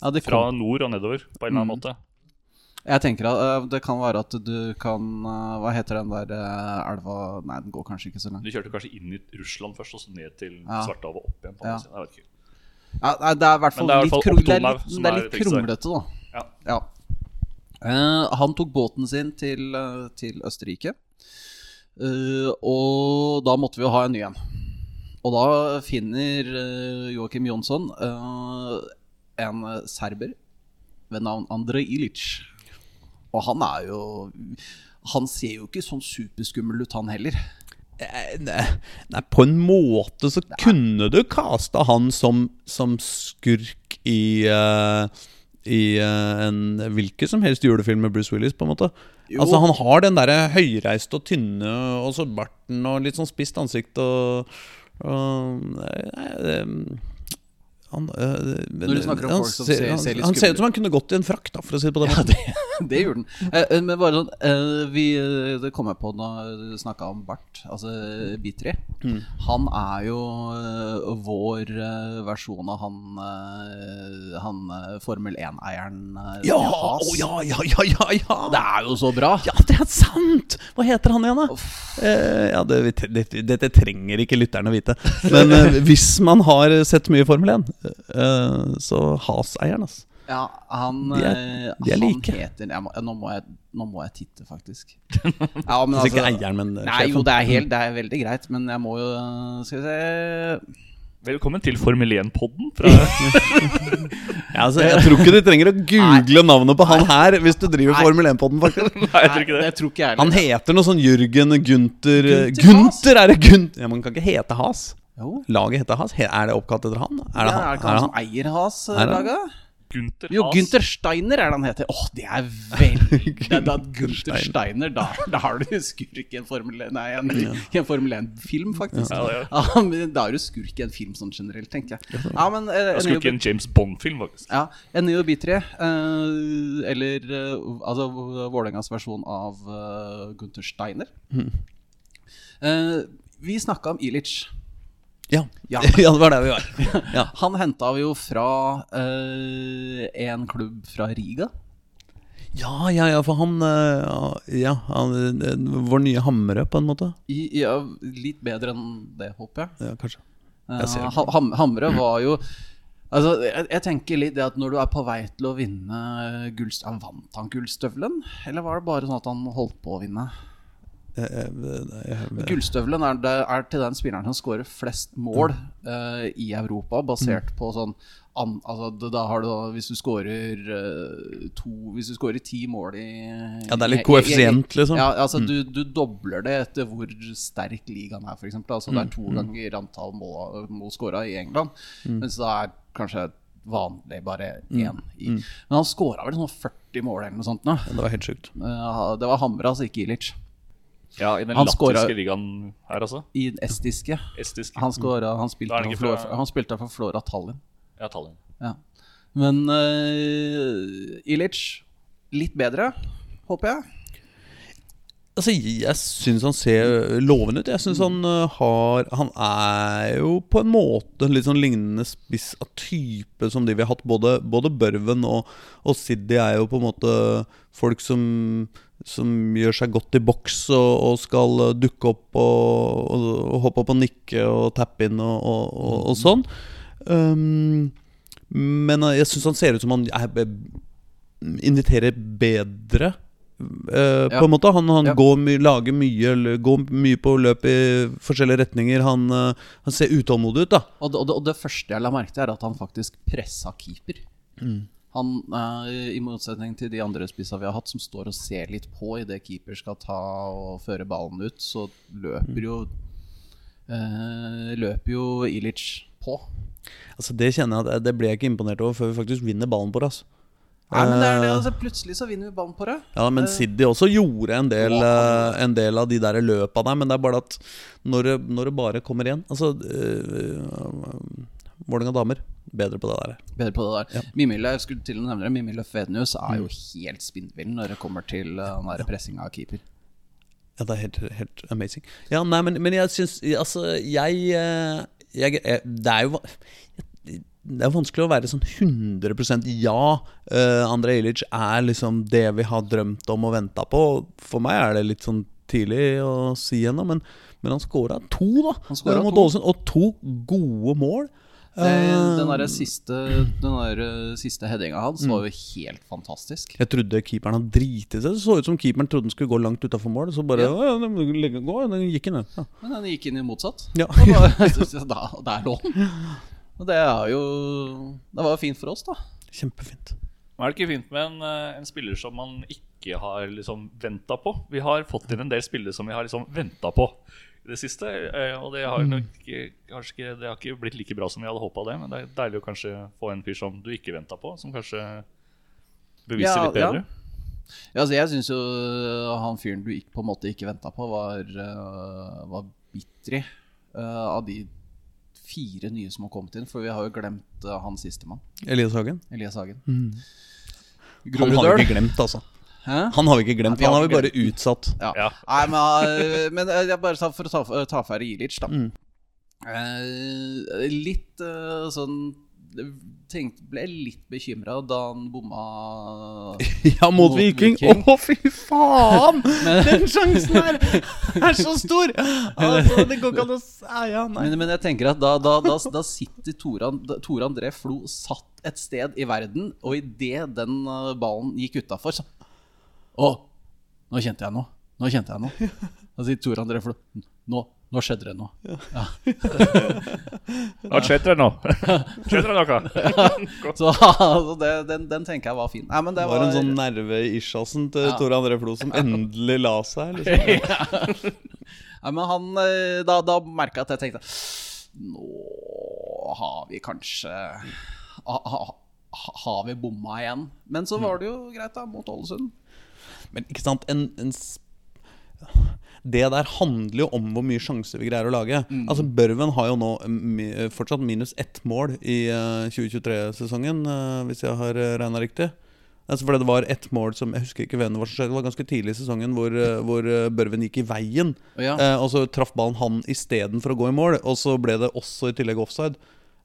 Ja, fra nord og nedover på en eller annen måte. Jeg tenker at øh, det kan være at du kan øh, Hva heter den der øh, elva Nei, den går kanskje ikke så langt. Du kjørte kanskje inn i Russland først, og så ned til Ja. Svartehavet og opp igjen. på Ja. siden. Jeg vet ikke. Ja, det er i hvert fall litt, hvert det er litt, det er litt kronglete, da. Ja. Ja. Eh, han tok båten sin til, øh, til Østerrike. Eh, og da måtte vi jo ha en ny en. Og da finner uh, Joakim Jonsson eh, en eh, serber ved navn Andrej Ilic. Og han er jo Han ser jo ikke sånn superskummel ut, han heller. Eh, Nei, nei, på en måte så kunne du kasta han som, som skurk i eh, I eh, en hvilken som helst julefilm med Bruce Willis, på en måte. Jo. Altså Han har den derre høyreiste og tynne, og så barten og litt sånn spisst ansikt og, og nei, det- han, eh, Når du snakker om folk som ser, ser- han, ser litt han ser ut som han kunne gått i en frakt, da, for å si det på den Ja, måten. det, *laughs* det gjorde han. Eh, eh, men bare sånn eh, vi, Det kom jeg på da du snakka om Bart, altså Bitri. Mm. Han er jo eh, vår eh, versjon av han, eh, han eh, Formel 1-eieren uh, Ja, å, ja, ja, ja, ja, ja. Det er jo så bra! Ja, det er sant! Hva heter han igjen, da? Eh, ja, det, det, Dette trenger ikke lytterne vite. Men eh, hvis man har sett mye Formel 1, eh, så Has-eieren, altså. Ja, han, De er- eh, de er han like. heter jeg må, nå, må jeg, nå må jeg titte, faktisk. *laughs* Ja, men Altså ikke eieren, men Nei, jo, det er, helt, det er veldig greit, men jeg må jo eh, Skal vi se Velkommen til Formel 1-podden. Fra *laughs* Ja, altså, jeg tror ikke du trenger å google navnet på han her hvis du driver Nei. Formel 1-podden, faktisk. *laughs* Nei, jeg tror ikke det. Jeg tror ikke jeg Han heter noe sånn Jørgen Gunther Gunther Gunther, er det Gunther? Ja, Man kan ikke hete Has. Jo. Laget heter Has. Er det oppkalt etter han? Er det ja, han? er det ikke Er han som eier Er? Has-laget? Gunther Jo, Gunther Steiner er det han heter. Åh, det er veldig *laughs* det er Gunther Steiner. Steiner, da, da har du skurk i en Formel 1 Nei, en, i en Formel 1-film, faktisk. Ja, ja. Ja, men Da er du skurk i en film sånn generelt, tenker jeg. Ja, men eh, Jeg skulle ikke en James Bond-film, faktisk. ja, Ennio Bitri, eh, eller eh, altså Vålerengas versjon av uh, Gunther Steiner. Eh, vi snakka om Ilic. Ja. Ja. *laughs* ja, det var der vi var. Ja. *laughs* Han henta vi jo fra eh, en klubb fra Riga. Ja, ja, ja, for han eh, Ja, han, eh, vår nye Hamre, på en måte. I, ja, litt bedre enn det, håper jeg. Ja, kanskje. Jeg ser det. Ham, Hamre var jo Altså, jeg, jeg tenker litt det at når du er på vei til å vinne gullstøvelen vant han gullstøvelen? Eller var det bare sånn at han holdt på å vinne? Eh, eh, Gullstøvelen er, er til den spilleren som skårer flest mål eh, i Europa, basert på sånn an, altså, da- har du da Hvis du skårer uh, to Hvis du skårer ti mål i Ja, det er litt koeffisient, liksom. Ja, altså du, du dobler det etter hvor sterk ligaen er, f.eks. Altså, det er to ganger antall mål, mål skåra i England, mens det er kanskje vanlig bare én i Men han skåra vel sånn 40 mål eller noe sånt nå. Det var helt sjukt. Det var Hamra, altså ikke Ilic. Ja, I den Han latviske ligaen her, altså. I den estiske. Estisk. Han, skåret, han, spilte han for Flora, han spilte for Flora Tallinn. Ja, Tallinn. Ja. Men uh, Ilic litt bedre, håper jeg. Altså, jeg syns han ser lovende ut. Jeg syns han øh, har Han er jo på en måte en litt sånn lignende spiss av type som de vi har hatt. Både, både Børven og, og Siddi er jo på en måte folk som, som gjør seg godt i boks og, og skal øh, dukke opp og, og, og hoppe opp og nikke og tappe inn og, og sånn. Um, men øh, jeg syns han ser ut som han er, inviterer bedre. Uh, Ja. På en måte Han, han Ja. går lager mye Går mye på løp i forskjellige retninger. Han, uh, han ser utålmodig ut, da. Og det, det, og det første jeg la merke til, er at han faktisk pressa keeper. Han, eh, I motsetning til de andre spissa vi har hatt, som står og ser litt på idet keeper skal ta og føre ballen ut, så løper jo eh, Løper jo Ilic på. Altså Det kjenner jeg at Det blir jeg ikke imponert over før vi faktisk vinner ballen på det. Altså. Nei, men det er det, altså, Plutselig så vinner vi ballen på det. Ja, men Siddi også gjorde en del, eh, en del av de der løpa der, men det er bare at når når det bare kommer igjen Altså øh, Vålerenga damer, bedre på det der. Bedre på det der. Mimile, jeg skulle til å nevne det Mimile Fednus er jo helt spinnvill når det kommer til uh, den der pressinga av keeper. Ja, det er helt, helt amazing. Ja, nei, men, men jeg syns Altså, jeg, eh, jeg, jeg Det er jo Det er vanskelig å være sånn 100% ja. Uh, Andrej Ilic er liksom det vi har drømt om og venta på. For meg er det litt sånn tidlig å si ennå, men, men han skåra to, da. Han mot to. Og to gode mål. Det, Eh, den der siste, den der siste headinga hans var jo helt fantastisk. Jeg trodde keeperen hadde driti seg. Det så ut som keeperen trodde den skulle gå langt utafor mål. Så bare Ja. «Å, ja, den, den gikk inn. Ja. Men den gikk inn i motsatt. Ja. Og *laughs* da, da, der lå den. Og det er jo Det var jo fint for oss, da. Kjempefint. Men er det ikke fint med en, eh, en spiller som man ikke har liksom venta på? Vi har fått inn en del spillere som vi har liksom venta på i det siste. eh, Og det har nok ikke- kanskje det har ikke blitt like bra som vi hadde håpa det. Men det er deilig å kanskje få en fyr som du ikke venta på, som kanskje beviser Ja, litt bedre. Ja, altså jeg syns jo øh, han fyren du på en måte ikke venta på, var, var Bitri. av de fire nye som har kommet inn. For vi har jo glemt uh, han sistemann, Elias Hagen. Elias Hagen. Han har vi ikke glemt, altså. Hæ? Han har vi ikke glemt. Nei, vi Han har vi bare utsatt. Ja. Ja. Nei, men, øh, men øh, jeg bare sa for å ta, ta ferdig Ilic, da. Mm. Eh, litt eh, sånn tenkte, Ble litt bekymra da han bomma *laughs* Ja, mot Mot Viking. Å, oh, fy faen! *laughs* Den sjansen her er så stor! *laughs* Altså, det går ikke an å s- ja. Men, men jeg tenker at da, da, da, da sitter Tore, Tore André Flo satt et sted i verden, og idet den ballen gikk utafor, så Å, nå kjente jeg noe. Nå kjente jeg noe. Da sier Tor André Flo Nå, nå skjedde det noe. *laughs* Nå skjedde det noe. *laughs* Skjedde det noe? Så altså, det, den, den tenker jeg var fin. Nei, men det Det var, var en sånn nerve i isjasen til Ja. Tore André Flo som endelig la seg. Liksom. *laughs* Nei, men han eh, Da, da merka jeg at jeg tenkte Nå har vi kanskje ha, ha- Har vi bomma igjen? Men så var det jo greit, da, mot Ålesund. Men ikke sant en, en Det der handler jo om hvor mye sjanser vi greier å lage. Altså Børven har jo nå fortsatt minus ett mål i eh, 2023-sesongen, eh, hvis jeg har regna riktig. Altså fordi det var ett mål som Jeg husker ikke hvem det var som skjedde. Det var ganske tidlig i sesongen hvor, eh, hvor eh, Børven gikk i veien. Ja. Eh, og så traff ballen han istedenfor å gå i mål. Og så ble det også i tillegg offside.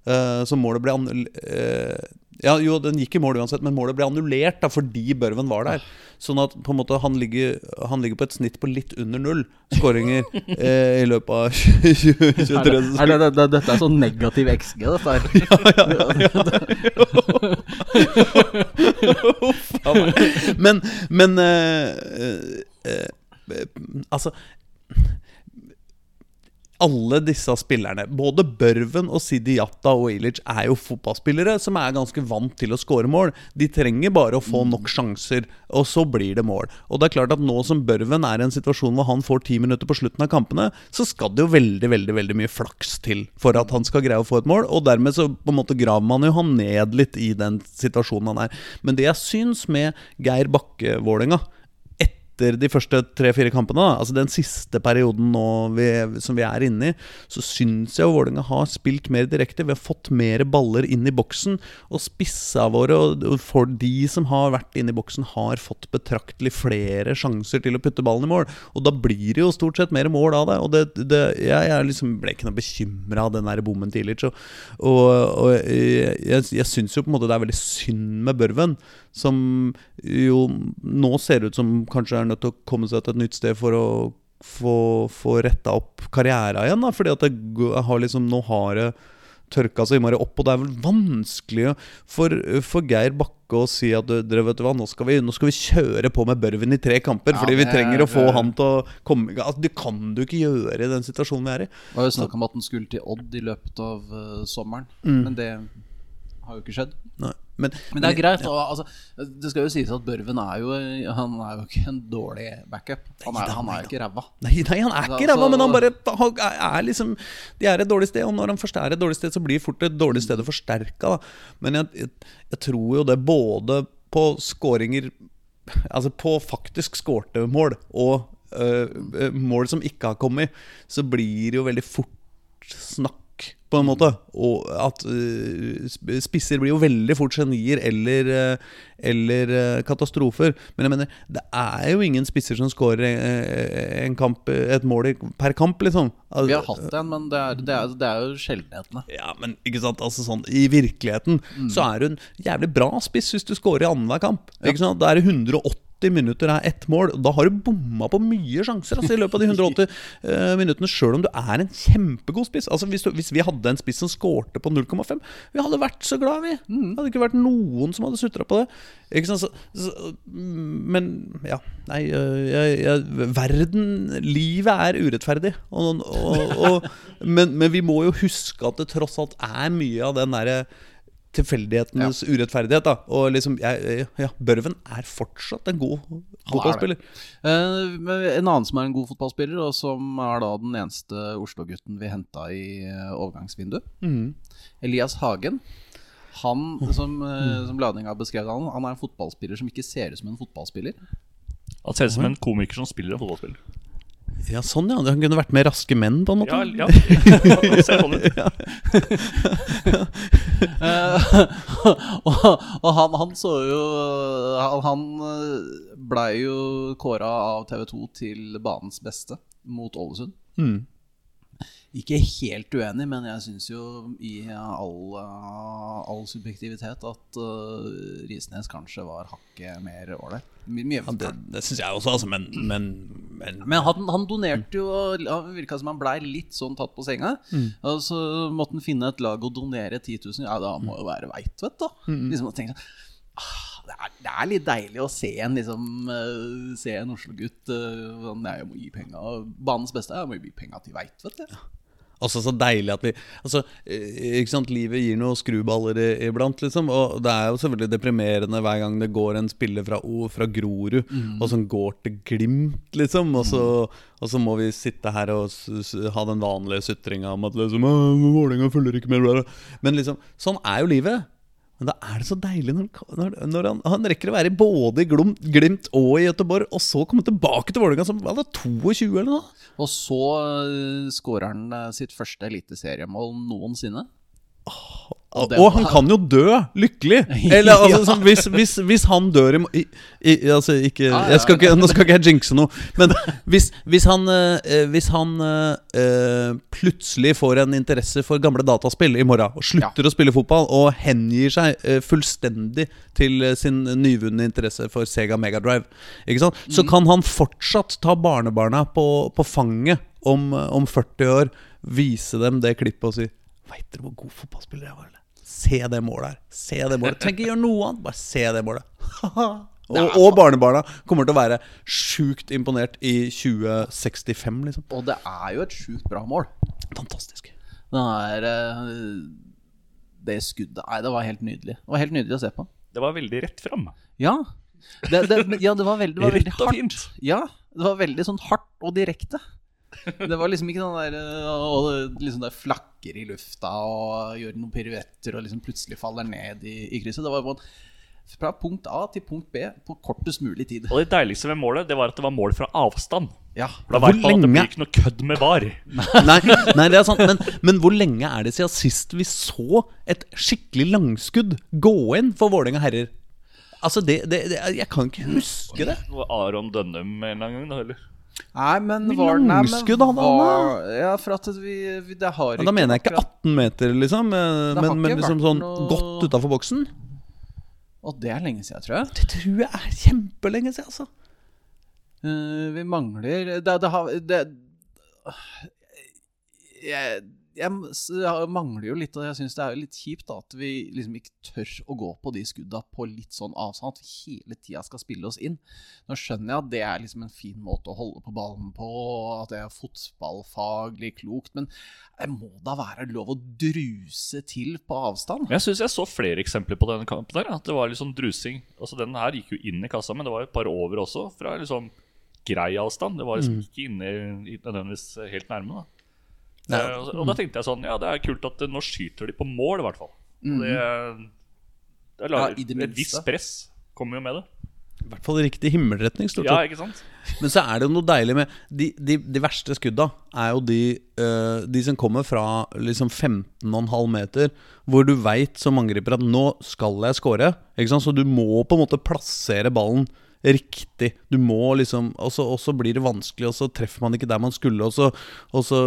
Eh, så målet ble annull... ja, jo, den gikk i mål uansett, men målet ble annullert da, fordi Børven var der. Sånn at på en måte han ligger, han ligger på et snitt på litt under null skåringer *laughs* eh, i løpet av 2023. Er det, det, det, dette er sånn negativ XG, dette her. *laughs* ja, ja, ja, ja. *laughs* Men, men eh, eh, eh, Altså alle disse spillerne, både Børven og Sidi Jatta og Ilic, er jo fotballspillere som er ganske vant til å skåre mål. De trenger bare å få nok sjanser, og så blir det mål. Og det er klart at nå som Børven er i en situasjon hvor han får ti minutter på slutten av kampene, så skal det jo veldig veldig, veldig mye flaks til for at han skal greie å få et mål. Og dermed så på en måte graver man jo han ned litt i den situasjonen han er. Men det jeg syns med Geir Bakke-Vålerenga etter de første tre-fire kampene, da, altså den siste perioden vi, som vi er inne i, så syns jeg Vålerenga har spilt mer direkte. Vi har fått mer baller inn i boksen. Og spissa våre, og for de som har vært inne i boksen, har fått betraktelig flere sjanser til å putte ballen i mål. Og da blir det jo stort sett mer mål av det. Og det, det, jeg, jeg liksom ble ikke noe bekymra av den der bommen tidligere. Ilic. Og, og, jeg, jeg syns jo på en måte det er veldig synd med Børven, som jo nå ser ut som kanskje er nødt til å komme seg til et nytt sted for å få, få retta opp karriera igjen. Da, fordi at jeg har liksom, nå har det tørka så innmari opp, og det er vel vanskelig for, for Geir Bakke å si at dere vet du hva, nå skal, vi, nå skal vi kjøre på med Børven i tre kamper, Ja, fordi vi trenger å få det- han til å komme i. Altså, det kan du ikke gjøre i den situasjonen vi er i. Det var jo snakk om at han skulle til Odd i løpet av uh, sommeren, Mm. men det har jo ikke skjedd. Nei, men, Men det er greit. Og, altså, det skal jo sies at Børven er jo Han er jo ikke en dårlig backup. Han er, han er jo ikke ræva. Nei, nei, han er ikke Altså- ræva, men han bare han er, liksom De er et dårlig sted, og når han først er et dårlig sted, så blir fort et dårlig sted forsterka. Men jeg, jeg, jeg tror jo det både på skåringer Altså på faktisk skårte mål og øh, mål som ikke har kommet, så blir det jo veldig fort snakk. På en måte Og at øh, spisser blir jo veldig fort genier eller, øh, eller øh, katastrofer. Men jeg mener, det er jo ingen spisser som skårer en kamp, et mål per kamp, liksom. Vi har hatt en, men det er, det er, det er jo sjeldenhetene. ja, men ikke sant, altså sånn I virkeligheten så er hun jævlig bra spiss hvis du scorer i annenhver kamp. Ikke sant, Da er det 180 minutter er ett mål. Da har du bomma på mye sjanser altså, i løpet av de 180 uh, *laughs* minuttene, sjøl om du er en kjempegod spiss. Altså Hvis, du, hvis vi hadde en spiss som skårte på 0,5, vi hadde vært så glad, vi. Det hadde ikke vært noen som hadde sutra på det. Ikke sant, så, så, Men ja, nei øh, jeg, jeg, Verden Livet er urettferdig. Og, og, og, *laughs* men, men vi må jo huske at det tross alt er mye av den derre tilfeldighetenes urettferdighet. da Og liksom, jeg, ja, Børven er fortsatt en god fotballspiller. Eh, en annen som er en god fotballspiller, og som er da den eneste Oslo-gutten vi henta i overgangsvinduet, overgangsvinduet, Elias Hagen. Han, som, eh, som Ladinga beskrev han, han er en fotballspiller som ikke ser ut som en fotballspiller. Han ser ut som en komiker som spiller en fotballspiller. Ja, sånn ja, Han kunne vært med Raske menn, på en måte. Ja, ja. Ser sånn ut. *laughs* *laughs* Eh, *laughs* og og han, han så jo Han, han blei jo kåra av TV2 til banens beste mot Ålesund. Mm. Ikke helt uenig, men jeg syns jo i all, uh, all subjektivitet at uh, Risnes kanskje var hakket mer ålreit. Ja, det det syns jeg også, altså, men, men, men Men han, han donerte jo Han virka som han blei litt sånn tatt på senga. Og så måtte han finne et lag og donere 10 000. Ja, da må jo være Veitvet, da. Liksom, og tenke sånn ah, det, er, det er litt deilig å se en liksom eh, Se en Oslo-gutt uh, Jeg må gi penga Banens beste, jeg må gi penga til Veitvet. Ja. Også så deilig at vi Altså, eh, ikke sant, livet gir noen skruballer iblant, liksom. Og det er jo selvfølgelig deprimerende hver gang det går en spiller fra, O- fra Grorud, og som går til Glimt, liksom. Og så, og så må vi sitte her og ha den vanlige sutringa om at liksom «Åh, Vålerenga følger ikke med, bla, bla». Men liksom, sånn er jo livet. Men da er det så deilig når, når, når han, han rekker å være både i Glimt og i Gøteborg, og så komme tilbake til Vålerenga som var det 22 eller noe. Og så uh, skårer han eh, sitt første eliteseriemål noensinne. Og, og han kan jo dø lykkelig! *laughs* Eller altså, Ja. sånn, hvis, hvis, hvis han dør i, i, i Altså, ikke, Ja, ja, skal ikke Nå skal ikke jeg jinxe noe, men hvis, hvis han, eh, hvis han eh, eh, plutselig får en interesse for gamle dataspill i morgen, og slutter å spille fotball, og hengir seg eh, fullstendig til eh, sin nyvunne interesse for Sega Megadrive, ikke sant? Mm. så kan han fortsatt ta barnebarna på, på fanget om, eh, om 40 år, vise dem det klippet og si Veit dere hvor god fotballspiller jeg var, eller? Se det målet her. Se det målet. Trenger ikke gjøre noe annet, bare se det målet. og, og barnebarna kommer til å være sjukt imponert i 2065, liksom. Og det er jo et sjukt bra mål. Fantastisk. Den er eh, Det skuddet Nei, det var helt nydelig. Det var helt nydelig å se på. Det var veldig rett fram. Ja. Det, det, ja, det var veldig, det var veldig hardt. fint. Ja, det var veldig sånn hardt og direkte. Det var liksom ikke noe der eh, Og liksom det flakker i lufta og gjør noen piruetter og liksom plutselig faller ned i, i krysset. Det var bare fra punkt A til punkt B på kortest mulig tid. Og det deiligste ved målet Det var at det var mål fra avstand. Ja, Da Hvor vet man at det blir ikke noe kødd med bar. *laughs* Nei, nei, det er sant. Men, men hvor lenge er det siden sist vi så et skikkelig langskudd gå inn for Vålerenga herrer? Altså, det, det, det Jeg kan ikke huske det. Var Aron Dønnum en eller annen gang. da, eller? Nei, men var, den langskudd hadde han, da! Ja, for at vi, vi Det har Men da mener jeg ikke 18 meter, liksom, eh, Det men, men liksom sånn noe- godt utafor boksen. Og det er lenge siden, tror jeg. Det tror jeg er kjempelenge siden, altså. Uh, vi mangler Det, det har det, jeg, jeg, mangler jo litt, og jeg syns det er jo litt kjipt da, at vi liksom ikke tør å gå på de skudda på litt sånn avstand. At vi hele tida skal spille oss inn. Nå skjønner jeg at det er liksom en fin måte å holde på ballen på, og at det er fotballfaglig klokt, men det må da være lov å druse til på avstand? Jeg syns jeg så flere eksempler på denne kampen. der At det var sånn drusing. Altså Den her gikk jo inn i kassa, men det var et par over også. Fra liksom grei avstand. Det var liksom ikke inne i, nødvendigvis helt nærme. da og, og da tenkte jeg sånn Ja, det er kult at eh, nå skyter de på mål, i hvert fall. Mm. Det, det Ja, lager i det Et visst press kommer jo med det. I hvert fall i riktig himmelretning, stort Ja, ikke sant? Men så er det jo noe deilig med De, de, de verste skudda er jo de, uh, de som kommer fra liksom 15,5 meter, hvor du veit som angriper at 'nå skal jeg score'. Ikke sant? Så du må på en måte plassere ballen riktig. Du må liksom Og så blir det vanskelig, og så treffer man ikke der man skulle. Og så,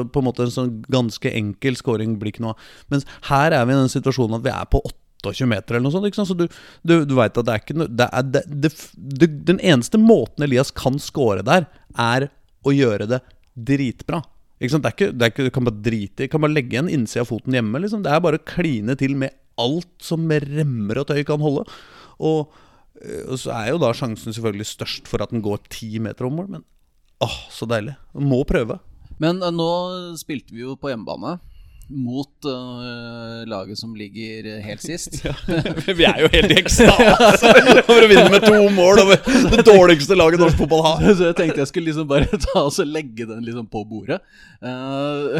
på en måte en sånn ganske enkel scoring blir ikke noe av. Mens her er vi i den situasjonen at vi er på 28 meter eller noe sånt. Ikke sant? Så du, du, du veit at det er ikke noe det er, det, det, Den eneste måten Elias kan score der, er å gjøre det dritbra. Ikke sant? Det er ikke, det er ikke, du kan bare drite i. Kan bare legge en innside av foten hjemme. Liksom. Det er bare å kline til med alt som remmer og tøy kan holde. Og, og så er jo da sjansen selvfølgelig størst for at den går ti meter om mål, men åh, så deilig. Må prøve. Men eh, nå spilte vi jo på hjemmebane. Mot uh, laget som ligger helt sist. *laughs* Vi er jo helt i ekstase *laughs* over å vinne med to mål over *laughs* det dårligste laget norsk fotball har. Så jeg tenkte jeg skulle liksom bare ta og legge den liksom på bordet. Uh,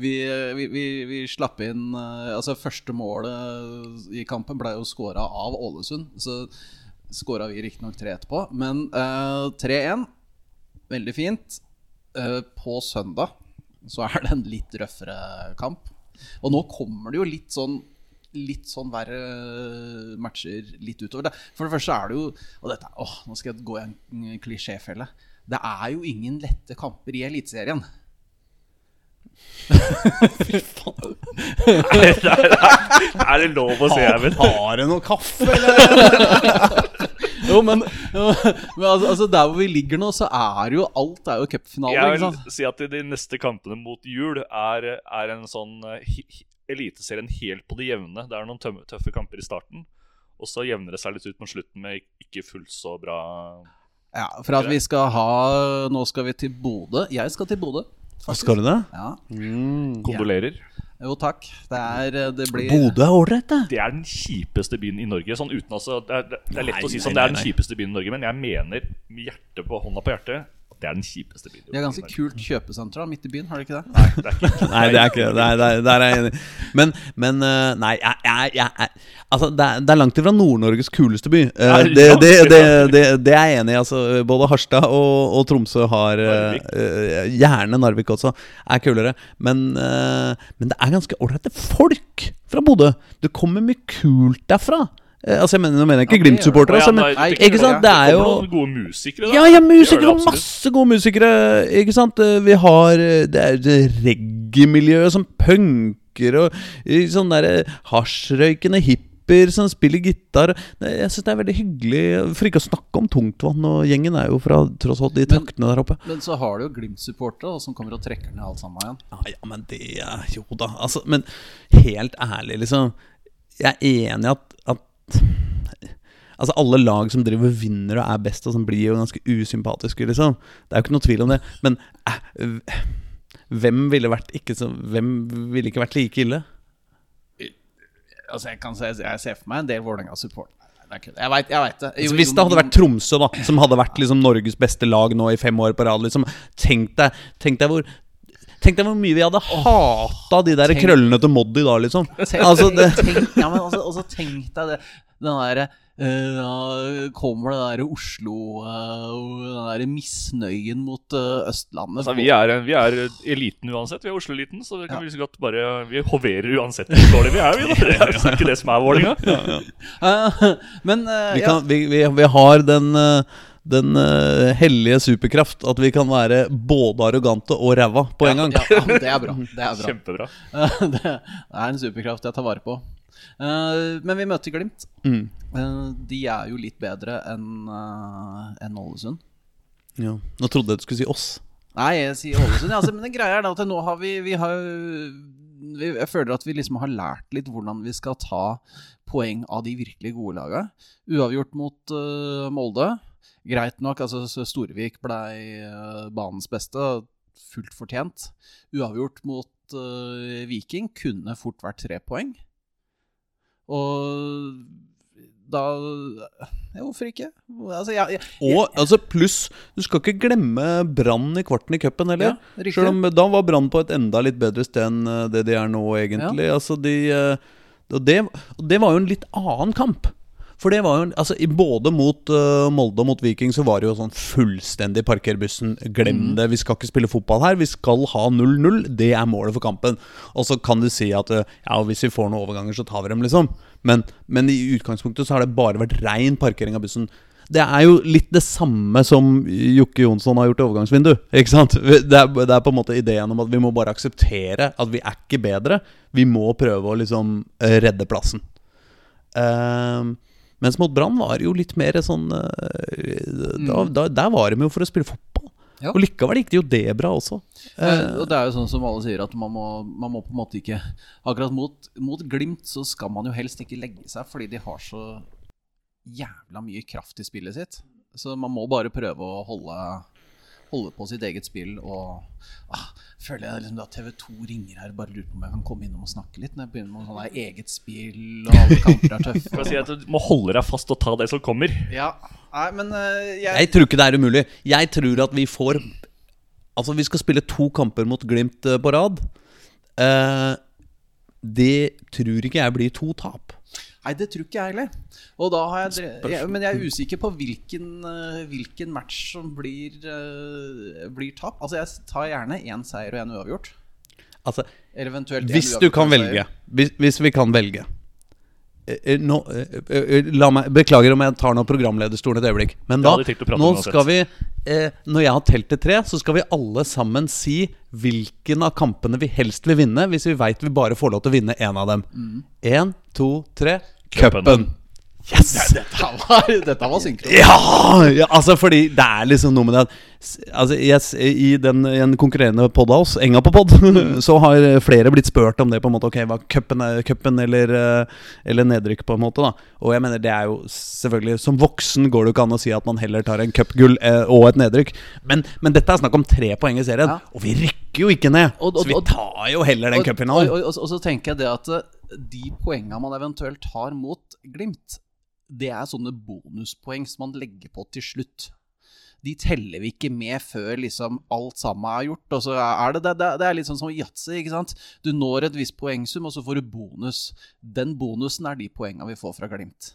vi, vi, vi, vi slapp inn uh, Altså, første målet i kampen ble jo scora av Ålesund. Så scora vi riktignok tre etterpå. Men eh, 3-1, veldig fint. Eh, på søndag så er det en litt røffere kamp. Og nå kommer det jo litt sånn Litt sånn verre matcher litt utover. Det. For det første er det jo Og dette, åh, nå skal jeg gå i en klisjéfelle. Det er jo ingen lette kamper i Eliteserien. *laughs* Er det lov å si, Eivind? Har du noe kaffe, eller? *laughs* Jo, men, jo, men altså, altså, der hvor vi ligger nå, så er jo alt er jo cupfinale. Jeg ikke sant? vil si at de neste kampene mot jul er, er en sånn eh, Eliteserien helt på det jevne. Det er noen tømme- tøffe kamper i starten. Og så jevner det seg litt ut mot slutten med ikke fullt så bra Ja, For at vi skal ha Nå skal vi til Bodø. Jeg skal til Bodø. Faktisk. Skal du det? Ja. Kondolerer. Jo, takk. Det er eh, Det blir Bodø er ålreit, det. Det er den kjipeste byen i Norge. Sånn uten altså, det, er, det er lett Nei, å si nei, sånn, det er den kjipeste byen i Norge, men jeg mener med hjertet på hånda på hjertet det er den kjipeste byen. Det er ganske kult kjøpesenter da, midt i byen, har dere ikke det? Nei, det er ikke Nei, det er ikke det. Der, er jeg enig. Men, men eh, nei, jeg, jeg, jeg, Altså, det er, det er langt ifra Nord-Norges kuleste by. Eh, det, det, det, det, det er jeg enig i. Altså, både Harstad og, og Tromsø har uh, Gjerne Narvik også, er kulere. Men, uh, men det er ganske ålreite folk fra Bodø. Det kommer mye kult derfra. Eh, altså, jeg mener, Nå mener jeg ikke Ja, Glimt-supportere, altså, men nei, ikke sant? Det er jo gode musikere. da. ja, ja, musikere og det masse gode musikere. Ikke sant? Eh, Vi har eh, Det er et reggae-miljøet som punker, og sånn derre hasjrøykende hippier som spiller gitar. Jeg syns det er veldig hyggelig. For ikke å snakke om Tungtvann, og gjengen er jo fra tross alt de Men- der oppe. Men så har du jo Glimt-supportere som kommer og trekker ned alt sammen igjen. Ja, ja, men det Jo da. Altså, men helt ærlig, liksom. Jeg er enig i at, at Altså Alle lag som driver vinner og er best, og som blir jo ganske usympatiske, liksom. Det er jo ikke noe tvil om det. Men eh, hvem ville vært ikke så Hvem ville ikke vært like ille? Altså, jeg, kan se, jeg ser for meg en del Vålerenga-support. Nei, det er kødd. Jeg veit det. Jo, Altså, hvis det hadde vært Tromsø, da som hadde vært liksom Norges beste lag nå i fem år på rad liksom, Tenk deg, tenk deg hvor Tenk deg hvor mye vi hadde hata de der tenk- krøllene til Moddi da, liksom. *laughs* Tenk, Altså, det, tenk, ja, men også, også tenk deg det Den derre da ja, Kommer det der Oslo eh, Den der misnøyen mot eh, Østlandet Altså, vi, er, vi er eliten uansett. Vi er Oslo-eliten, så det kan vi så godt bare Vi hoverer uansett hvor dårlige vi er. Vi, da. *laughs* Det er jo ikke det som er Vålerenga. *laughs* Eh, Men uh, vi, ja, kan, vi, vi, vi har den, eh, den uh, hellige superkraft at vi kan være både arrogante og ræva på en gang. ja, det er bra. Det er bra. Kjempebra. *laughs* det er en superkraft jeg tar vare på. Uh, men vi møter Glimt. Mm. Eh, de er jo litt bedre enn uh, enn Ålesund. Ja. Nå trodde jeg du skulle si oss. Nei, jeg sier Ålesund. ja, altså, men det greia er at nå har vi, vi har vi, Jeg føler at vi liksom har lært litt hvordan vi skal ta poeng av de virkelig gode laga. Uavgjort mot uh, Molde. Greit nok, altså så Storevik blei eh, banens beste. Fullt fortjent. Uavgjort mot uh, Viking kunne fort vært tre poeng. Og da ja, Hvorfor ikke? Altså, ja, ja, Og altså pluss, du skal ikke glemme Brann i kvarten i cupen heller. Ja. Selv om da var Brann på et enda litt bedre sted enn eh, det de er nå, egentlig. Altså de og det, det var jo en litt annen kamp. For det var jo altså, Både mot uh, Molde og mot Viking så var det jo sånn fullstendig parker bussen. Glem det, vi skal ikke spille fotball her. Vi skal ha 0-0. Det er målet for kampen. Og så kan du si at uh, ja, hvis vi får noen overganger, så tar vi dem, liksom. Men, men i utgangspunktet så har det bare vært rein parkering av bussen. Det er jo litt det samme som Jokke Jonsson har gjort i overgangsvindu. Ikke sant? Det er, det er på en måte ideen om at vi må bare akseptere at vi er ikke bedre. Vi må prøve å liksom redde plassen. Ehm, mens mot Brann var det jo litt mer sånn eh, da, da, Der var de jo for å spille fotball. Ja. Og likevel gikk det jo det bra også. Eh, og det er jo sånn som alle sier, at man må, man må på en måte ikke Akkurat mot, mot Glimt så skal man jo helst ikke legge seg, fordi de har så jævla mye kraft i spillet sitt. Så man må bare prøve å holde, holde på sitt eget spill og ah, Føler jeg liksom at TV2 ringer her bare lurer på om jeg kan komme innom og snakke litt. Når jeg begynner med sånn der eget spill, og alle *laughs* kamper er tøffe. Si Du må holde deg fast og ta det som kommer. Ja, nei, men uh, jeg, Jeg tror ikke det er umulig. Jeg tror at vi får Altså, vi skal spille to kamper mot Glimt eh, på rad. Uh, det tror ikke jeg blir to tap. Nei, det tror ikke jeg heller. Og da har jeg, dre- jeg Men jeg er usikker på hvilken, eh, hvilken match som blir, uh, blir tap. Altså, jeg tar gjerne én seier og én uavgjort. Altså, Eller eventuelt en hvis du kan velge. Hvis, hvis vi kan velge Eh, eh, nå, eh, eh, la meg, Beklager om jeg tar noen programlederstolen et øyeblikk. Men da, nå skal vi eh, Når jeg har telt til tre, så skal vi alle sammen si hvilken av kampene vi helst vil vinne, hvis vi veit vi bare får lov til å vinne én av dem. Én, to, tre Cupen. Yes! Yes! Dette var, *laughs* dette var synkron. Ja, ja! Altså, fordi det er liksom noe med det at Altså, yes, I den i en konkurrerende pod av oss, Enga på pod, *laughs* så har flere blitt spurt om det. på en måte Ok, hva cupen er cupen eller, eh, eller nedrykk, på en måte. da Og jeg mener det er jo selvfølgelig Som voksen går det jo ikke an å si at man heller tar en cupgull eh, og et nedrykk. Men, men dette er snakk om tre poeng i serien, Ja. og vi rykker jo ikke ned. Og- og- så vi tar jo heller den cupfinalen. og, og, og så tenker jeg det at eh, de poengene man eventuelt tar mot Glimt, det er sånne bonuspoeng som man legger på til slutt. De teller vi ikke med før liksom alt sammen er gjort. Og så er det, det, det, er litt sånn som yatzy. Du når et visst poengsum, og så får du bonus. Den bonusen er de poengene vi får fra Glimt.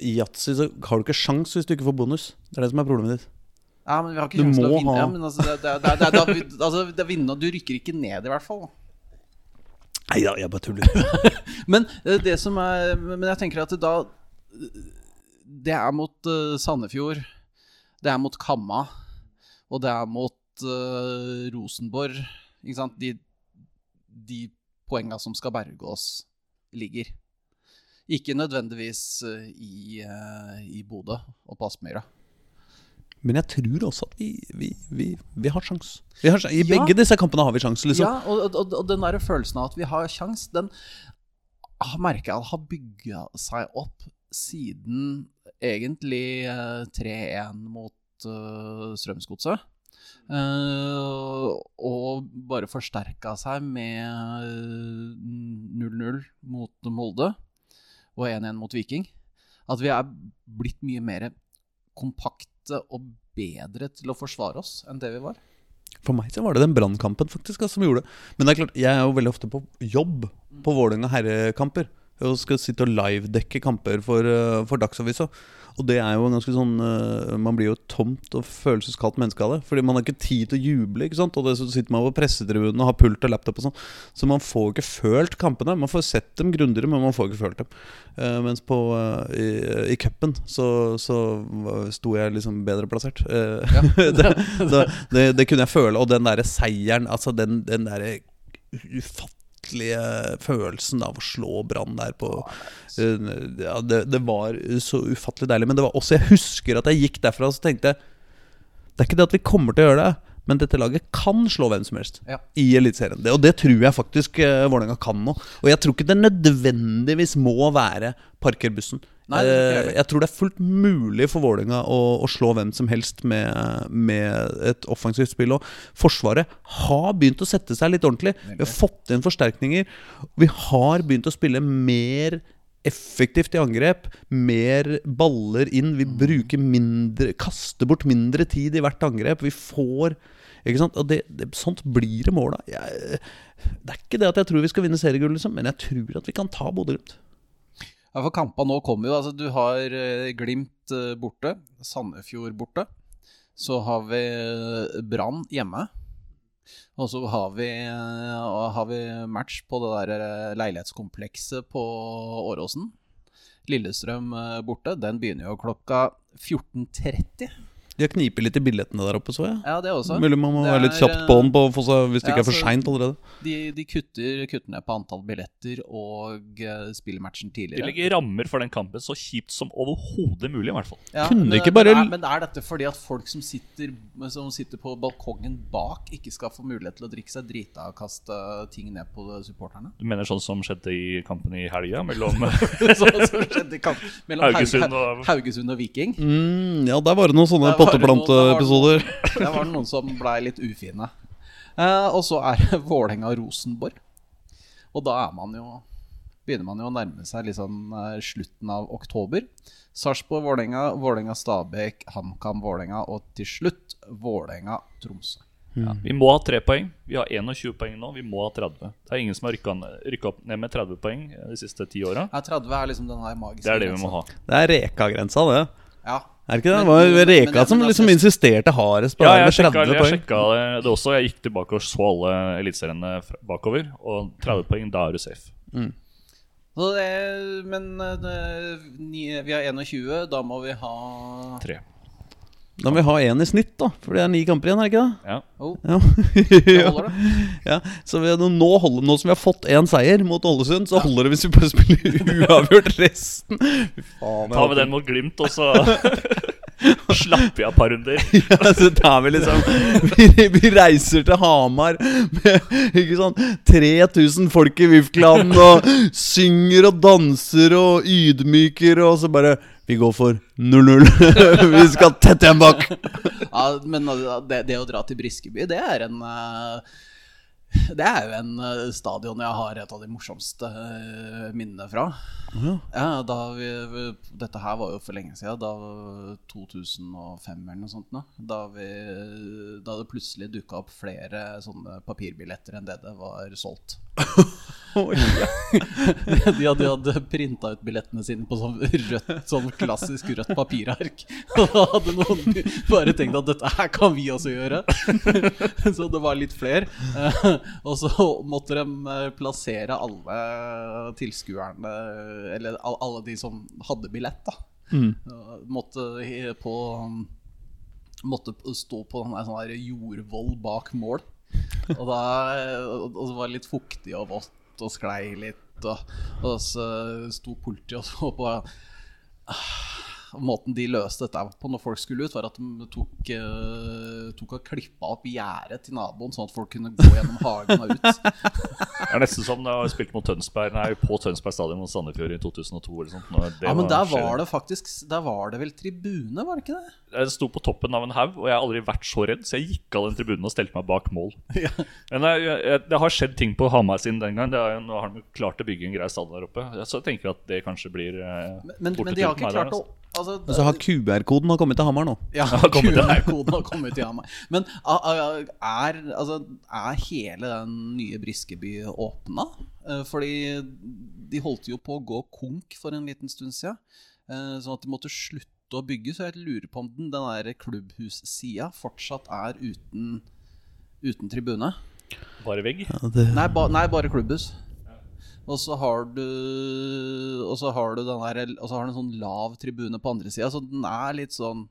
I yatzy så har du ikke sjans hvis du ikke får bonus. Det er det som er problemet ditt. Ja, men vi har ikke Du sjanse til å vinne. ha- men altså, det, det, det, det, det, altså, det er vinne, Du rykker ikke ned, i hvert fall. Nei da, jeg bare tuller. *laughs* Men eh, det som er Men jeg tenker at da Det er mot eh, Sandefjord, det er mot Kamma, og det er mot uh, Rosenborg. Ikke sant? De, de poenga som skal berge oss, ligger. Ikke nødvendigvis i, uh, i Bodø og på Aspmyra. Men jeg tror også at vi, vi, vi, vi har sjans. Vi har. I Ja. begge disse kampene har vi sjans. Liksom. Ja, og, og, og den der følelsen av at vi har sjans, den har- merker jeg har bygga seg opp siden egentlig eh, 3-1 mot uh, Strømsgodset. Uh, og bare forsterka seg med eh, 0-0 mot Molde og 1-1 mot Viking. At vi er blitt mye mer kompakte og bedre til å forsvare oss enn det vi var. For meg så var det den brannkampen faktisk som gjorde det. Men det er klart, jeg er jo veldig ofte på jobb på Vålerenga herrekamper. Og skal sitte og livedekke kamper for, eh, for Dagsavisa. Og det er jo ganske sånn uh, Man blir jo et tomt og følelseskaldt menneske av det. Fordi man har ikke tid til å juble. ikke sant? Og det så sitter man på pressetribunen og har pult og laptop og sånn. Så man får ikke følt kampene. Man får sett dem grundigere, men man får ikke følt dem. Uh, mens på uh, i, i cupen så, så sto jeg liksom bedre plassert. Ja. *laughs* det, det, det, kunne jeg føle. Og den derre seieren, altså den, den derre ufattelige følelsen av å slå Brann der på eh, ja, det, det var så ufattelig deilig. Men det var også Jeg husker at jeg gikk derfra og tenkte Det er ikke det at vi kommer til å gjøre det, men dette laget kan slå hvem som helst Ja. i Eliteserien. Og det tror jeg faktisk uh, Vålerenga kan nå. Og jeg tror ikke det nødvendigvis må være parkerbussen. Nei, jeg Eh, jeg tror det er fullt mulig for Vålerenga å, å slå hvem som helst med, med et offensivt spill. Og Forsvaret har begynt å sette seg litt ordentlig. Vi har fått inn forsterkninger. Vi har begynt å spille mer effektivt i angrep. Mer baller inn. Vi bruker mindre Kaster bort mindre tid i hvert angrep. Vi får ikke sant? Og det, det, sånt blir det mål av. Det er ikke det at jeg tror vi skal vinne seriegull, liksom, men jeg tror at vi kan ta Bodø-Glimt. Ja, for kampene nå kommer jo. Altså, du har eh, Glimt eh, borte, Sandefjord borte. Så har vi eh, Brann hjemme. Og så har vi, har vi match på det der leilighetskomplekset på Åråsen. Lillestrøm borte. Den begynner jo klokka 14.30. De har knipet litt i billettene der oppe, så jeg. Ja, det også. Mulig man må være litt kjapt på den på, hvis det ja, ikke er for seint allerede. De, de kutter, kutter ned på antall billetter og uh, spiller matchen De legger rammer for den kampen så kjipt som overhodet mulig, i hvert fall. Ja, Kunne men, ikke bare- men, er, men er dette fordi at folk som sitter, som sitter på balkongen bak, ikke skal få mulighet til å drikke seg drita og kaste ting ned på supporterne? Du mener sånn som skjedde i kampen i helga mellom *laughs* Sånn som i kamp mellom Haugesund og- Haugesund og Viking. Mm, ja, der var det noen sånne potteplanteepisoder. *laughs* Der var det noen som blei litt ufine. Eh, og så er det *laughs* Vålerenga-Rosenborg. Og da er man jo begynner man jo å nærme seg liksom eh, slutten av oktober. Sarpsborg, Vålerenga, Vålerenga-Stabæk, HamKam-Vålerenga og til slutt Vålerenga-Tromsø. Ja, vi må ha tre poeng. Vi har 21 poeng nå. Vi må ha 30. Det er ingen som har rykka opp ned med 30 poeng de siste ti åra. Ja, 30 er liksom den her magiske Det er det vi må ha. Det er Reka-grensa, det. Ja. Er det ikke det? Men- Det var men- Reka men- som liksom insisterte hardest på Ja, det jeg sjekka, 30 jeg sjekka det også. Jeg gikk tilbake og så alle eliteseriene bakover. Og 30 poeng, da er du safe. Så det, men eh, det, vi har 21, da må vi ha Tre. Da må vi ha én i snitt, da. For det er ni kamper igjen, er det ikke det? Ja. oh, Ja. Det *laughs* holder, det. ja. Så vi, nå, holder, nå som vi har fått én seier mot Ålesund, så holder det hvis vi bare spiller *laughs* uavgjort resten. Faen, Tar vi den mot Glimt, og *laughs* *laughs* så slapper vi av et par runder. *laughs* Ja, så tar vi liksom vi, vi reiser til Hamar med ikke sånn 3000 folk i VIF-klanen *laughs* og synger og danser og ydmyker, og så bare Vi går for 0-0. vi skal tett igjen bak. Ja, men uh, det, det å dra til Briskeby, det er en uh, *laughs* Det er jo en uh, stadion jeg har et av de morsomste uh, minnene fra. Ja, da vi, Dette her var jo for lenge siden, da 2005 eller noe sånt. Da, vi, da det plutselig dukka opp flere sånne papirbilletter enn det det var solgt. *laughs* *laughs* De hadde, de hadde printa ut billettene sine på sånn rødt, sånn klassisk rødt papirark. *laughs* Og da hadde noen bare tenkt at dette her kan vi også gjøre. Så det var litt flere. Eh, Og så måtte de eh, plassere alle tilskuerne, eller alle de som hadde billett, da. Eh, Måtte på Måtte stå på en sånn jordvoll bak mål. Og, da, og det var litt fuktig og vått og sklei litt. Og, og så sto politiet og så på ah, Måten de løste dette på når folk skulle ut, var at de tok, uh, tok og klippa opp gjerdet til naboen, sånn at folk kunne gå gjennom hagen og ut. *laughs* Det er nesten som da vi spilte mot Tønsberg Nei, på Tønsberg stadion mot Sandefjord i 2002. Eller sånt. Ja, men der var det faktisk Der var det vel tribune, var det ikke det? Jeg sto på toppen av en haug, og jeg har aldri vært så redd, så jeg gikk av den tribunen og stelte meg bak mål. *laughs* Men jeg, jeg, det har skjedd ting på Hamar siden den gang. Det er, nå har de klart å bygge en grei stadion der oppe. Så jeg tenker at det kanskje blir eh, Men, men, men de har ikke klart å altså. altså, så har QR-koden har kommet til Hamar nå. Ja, *laughs* QR-koden har kommet til Hamar. Men er, altså, er hele den nye Briskeby åpna? Eh, Fordi de holdt jo på å gå konk for en liten stund siden. eh, Sånn at de måtte slutte å bygge. Så jeg lurer på om den, den der klubbhussida fortsatt er uten, uten tribune. Bare vegg. Ja, det, Nei, ba, nei bare klubbhus. Og så har du Og så har du den der Og så har du en sånn lav tribune på andre sida, så den er litt sånn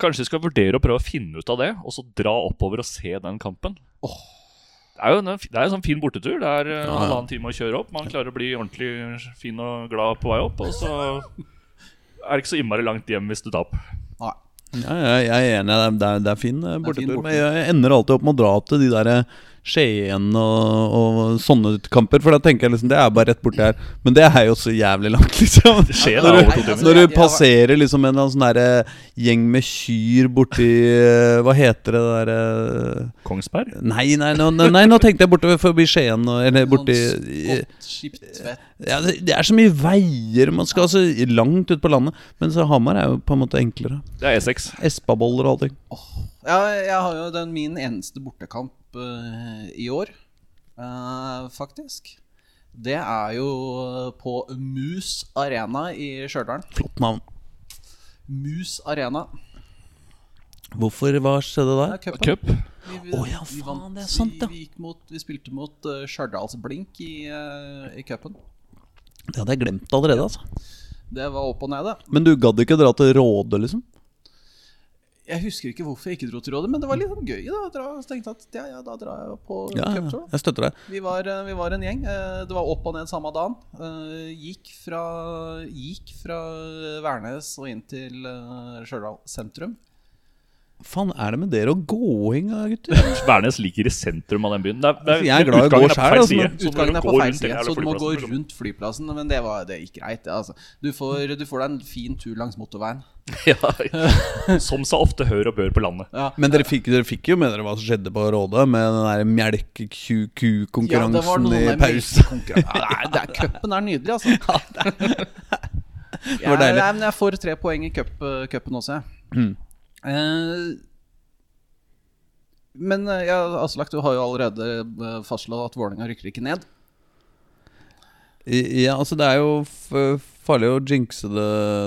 Kanskje vi skal vurdere å prøve å finne ut av det, og så dra oppover og se den kampen. Det er jo en, det er en sånn fin bortetur. Det er en halvannen time å kjøre opp. Man klarer å bli ordentlig fin og glad på vei opp, og så er det ikke så innmari langt hjem hvis du taper. Nei. ja, jeg, jeg er enig, det er, det er, det er fin eh, bortetur. Men jeg ender alltid opp med å dra til de der eh, Skien og, og sånne kamper. For da tenker jeg liksom det er bare rett borti her. Men det er jo så jævlig langt, liksom. Skien er Når over du, to timer. når du passerer liksom en sånn derre gjeng med kyr borti eh, Hva heter det derre Kongsberg? Nei, nei, nå, nei, nei, nå tenkte jeg borte forbi Skien. Eller borti Sånn Spottskiptvedt. ja, det, det er så mye veier. Man skal altså langt ut på landet. Men så Hamar er jo på en måte enklere. Det er E6. Espaboller og allting. Ja, jeg har jo den min eneste bortekamp eh, i år, eh, faktisk. Det er jo på Mus Arena i Stjørdal. Flott navn. Mus Arena. Hvorfor, hva skjedde Det der? er. Cup. Vi, vi, oh, ja, vi faen, vant- det er sant, ja. Vi, mot, vi spilte mot uh, Stjørdalsblink i, uh, i cupen. Det hadde jeg glemt allerede. altså Det var opp og ned, det. Men du gadd ikke dra til Råde, liksom? Jeg husker ikke hvorfor jeg ikke dro til Rådet, men det var litt sånn gøy. da Jeg tenkte at ja, ja, da drar jeg på Ja, ja, jeg støtter deg. Vi var, eh, vi var en gjeng. Eh, Det var opp og ned samme dagen. Eh, Gikk fra, gikk fra Værnes og inn til Stjørdal sentrum. Faen er det med dere og gåing, gutter? *laughs* Værnes ligger i sentrum av den byen. Det er, det er, Altså, jeg er glad i å gå altså, må Utgangen er på feil rundt side, så du må gå rundt flyplassen. Men det, var, det gikk greit. Altså. Du, får, du får deg en fin tur langs motorveien. *laughs* Ja, som så ofte hør og bør på landet. Men dere fikk, dere fikk jo med dere hva som skjedde på Rådet, med den der Ja, det var melke-ku-ku-konkurransen noen i der pause. melkekonkurran- Ja, det er- Cupen er nydelig, altså. *laughs* var deilig. Nei, men jeg får tre poeng i cup, uh, cupen også, jeg. Mm. Eh, men eh, ja, Aslak, du har jo allerede eh, fastslått at Vålerenga rykker ikke ned. Ja, altså det er jo farlig å jinxe det,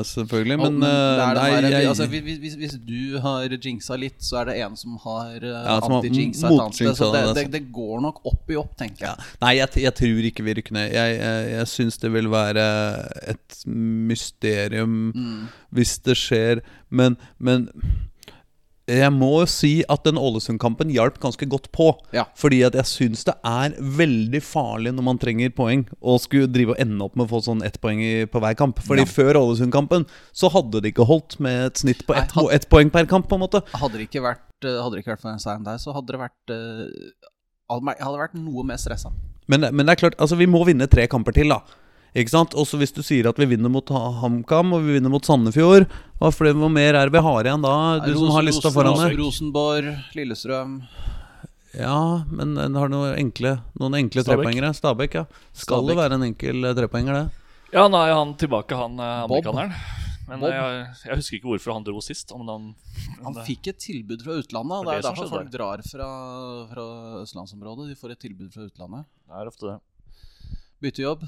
selvfølgelig, men, Og- det eh, den nei, der- jeg, altså, hvis, du har jinxa litt, så er det en som har uh, Ja, anti-jinxa et annet sted. Så det, det, det, altså. går nok opp i opp, tenker jeg. Nei, jeg, jeg tror ikke vi rykker ned. Jeg, jeg, jeg syns det vil være et mysterium Mm. hvis det skjer, men, men jeg må jo si at den Ålesund-kampen hjalp ganske godt på. Ja. Fordi at jeg syns det er veldig farlig når man trenger poeng, å skulle drive og ende opp med å få sånn ett poeng i, på hver kamp. Fordi før Ålesund-kampen så hadde det ikke holdt med et snitt på Nei, ett ett poeng per kamp, på en måte. Hadde det ikke vært, uh, hadde det ikke vært for den seieren der, så hadde det vært hadde hadde vært noe mer stressa. Men, men det er klart, altså vi må vinne tre kamper til, da. Ikke sant? Også hvis du sier at vi vinner mot HamKam og vi vinner mot Sandefjord, hva, for det, hvor mer er det vi har igjen da? Du som har lista foran deg. Rosenborg, Lillestrøm Ja, men en har noen enkle, noen enkle Stabæk. trepoengere. Stabæk, ja. Skal Stabæk. det være en enkel eh, trepoenger, det? Ja, nå er han tilbake, han eh, Bob. amerikaneren. Men jeg, jeg husker ikke hvorfor han dro sist. Men han, Han fikk et tilbud fra utlandet. Det Det er er derfor folk drar fra, fra østlandsområdet. De får et tilbud fra utlandet. det er ofte det. Bytte jobb.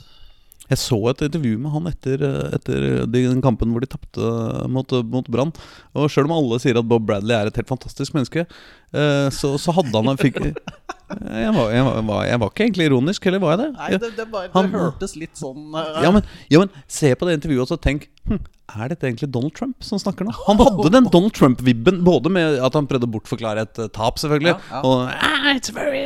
Jeg så et intervju med han etter, etter den kampen hvor de tapte mot, mot Brann. Og sjøl om alle sier at Bob Bradley er et helt fantastisk menneske, eh, så, så hadde han fikk, jeg, var, jeg, var, jeg var ikke egentlig ironisk, eller var jeg det? Nei, det, det, bare, Han- det hørtes litt sånn uh, Ja, men, ja, men se på det intervjuet og så tenk hm, Er dette egentlig Donald Trump som snakker nå? Han hadde den Donald Trump-vibben, både med at han prøvde å bortforklare et eh, tap, selvfølgelig, Ja, og ah, it's very,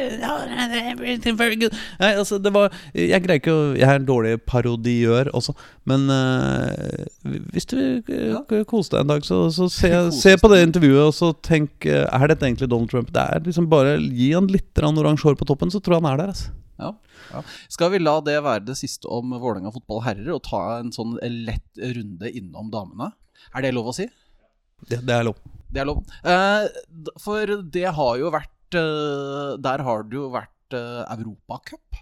everything very good Nei, altså, det var Jeg greier ikke å Jeg er en dårlig parodiør også, men uh, hvis du koser deg en dag, så, så se, se på det intervjuet, og så tenk Er dette egentlig Donald Trump? Det er liksom bare Gi han litt oransje hår på toppen, så tror jeg han er der, altså. Ja, ja. Skal vi la det være det siste om Vålerenga fotball herrer, og ta en sånn lett runde innom damene? Er det lov å si? Det, det er lov. Det er lov. Eh, for det har jo vært eh, Der har det jo vært eh, Europacup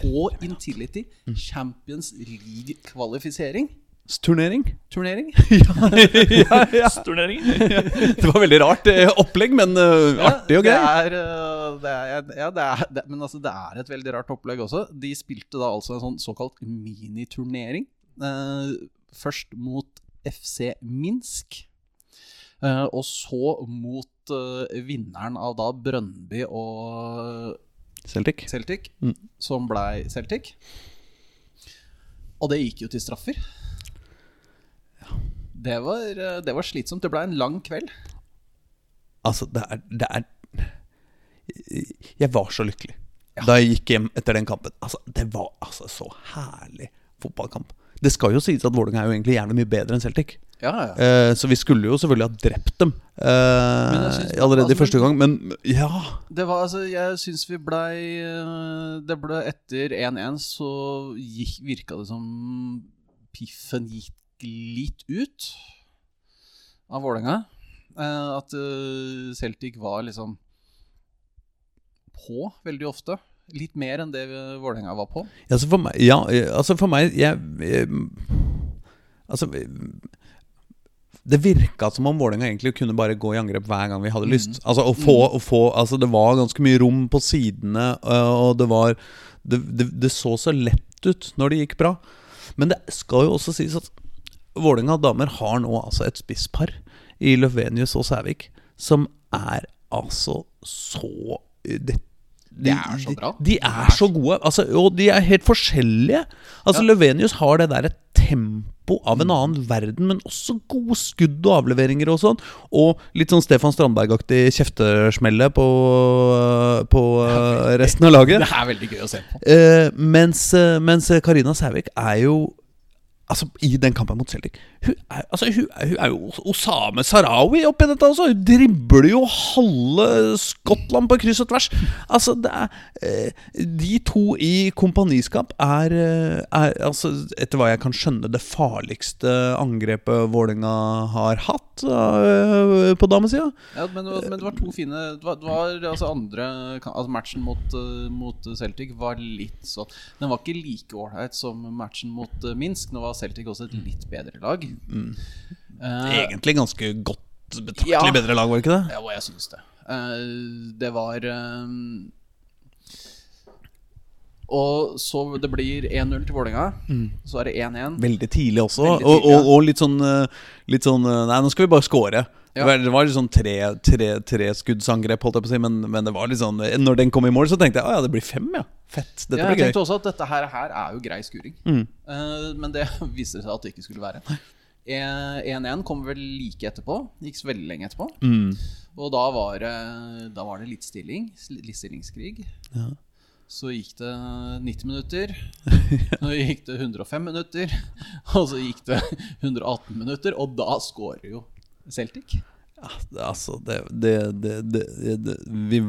på Intility. Champions League-kvalifisering. Turnering? Turnering. *laughs* ja, ja. Turnering Det var veldig rart eh, opplegg, men eh, artig og Det gøy. er, eh, det er, ja, det er, det, men altså, det er et veldig rart opplegg også. De spilte da altså en sånn såkalt miniturnering. Eh, først mot FC Minsk. Eh, og så mot eh, vinneren av da Brøndby og Celtic. Celtic, Mm. som blei Celtic. Og det gikk jo til straffer. Det var, eh, det var slitsomt. Det ble en lang kveld. Altså, det er, det er Jeg var så lykkelig da jeg gikk hjem etter den kampen. Altså, Det var altså så herlig fotballkamp. Det skal jo sies at Vålerenga er jo egentlig gjerne mye bedre enn Celtic. Ja, ja. Eh, så vi skulle jo selvfølgelig ha drept dem eh, synes- allerede altså, i første gang. Men ja Det var altså Jeg syns vi blei eh, Det ble etter 1-1 så gikk, virka det som piffen gikk litt ut av Vålerenga. Eh, at eh, Celtic var liksom på veldig ofte. Litt mer enn det Vålerenga var på. Altså for meg, ja, eh, altså for meg jeg, jeg, Altså Det virka som om Vålerenga egentlig kunne bare gå i angrep hver gang vi hadde lyst. Altså å få, å få Altså Det var ganske mye rom på sidene, og det var det, det, det så så lett ut når det gikk bra. Men det skal jo også sies at Vålerenga damer har nå altså et spisspar i Løvenius og Sævik som er altså så det, Det er så bra. De, de er så gode. Altså, og de er helt forskjellige. Altså Løvenius har det derre tempo av en annen verden, men også gode skudd og avleveringer og sånn. Og litt sånn Stefan Strandberg-aktig kjeftesmelle på, på eh, resten av laget. Det er veldig gøy å se på. Eh, mens, eh, mens Karina Sævik er jo Altså, I den kampen mot Celtic Hun er, altså, hun, hun er jo Osame Sarawi oppi dette også. Hun dribler jo halve Skottland på kryss og tvers. Altså, det er eh, De to i kompaniskap er, eh, er altså, etter hva jeg kan skjønne, det farligste angrepet Vålerenga har hatt eh, på damesida. Ja, men, men det var to fine Det var, det var altså andre altså Matchen mot, mot Celtic var litt sånn Den var ikke like ålreit som matchen mot Minsk. Nå var Celtic også et litt bedre lag. Eh, Egentlig ganske godt betraktelig Ja. bedre lag, var det ikke det? Ja, jeg syns det. Eh, det var eh, Og så det blir 1-0 til Vålerenga. Så er det 1-1. Veldig tidlig også. Veldig og, tidlig, ja. og, og litt sånn eh, Litt sånn eh, Nei, nå skal vi bare score. Ja. Det var- litt sånn tre, tre, treskuddsangrep, holdt jeg på å si, men, men det var litt sånn eh, Når den kom i mål, så tenkte jeg å ja, det blir fem, ja. Fett. Dette Ja, jeg blir gøy. tenkte også at dette her, her er jo grei skuring. Mm. Uh, men det *laughs* viste seg at det ikke skulle være. Eh, 1-1 kom vel like etterpå. Gikk så veldig lenge etterpå. Mm. Og da var, det- da var det litt stilling. Litt stillingskrig. Så gikk det 90 minutter. *laughs* Så gikk det 105 minutter. Og så gikk det 118 minutter, og da scorer jo Celtic. Ja, det, altså, det, det, det, Vi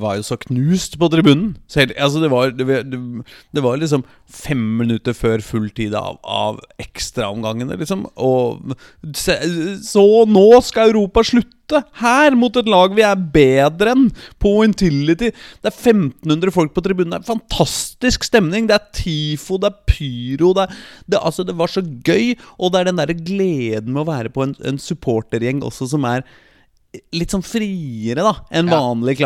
var jo så knust på tribunen. Helt, altså, det, var, det var liksom fem minutter før full tid av, av ekstraomgangene, liksom. Og så, så nå skal Europa slutte! Her, mot et lag vi er bedre enn! På Intility. Det er 1500 folk på tribunen. Det er fantastisk stemning. Det er TIFO, det er pyro. Det, er, det, altså, det var så gøy. Og det er den derre gleden med å være på en, en supportergjeng også som er litt sånn friere da enn Ja.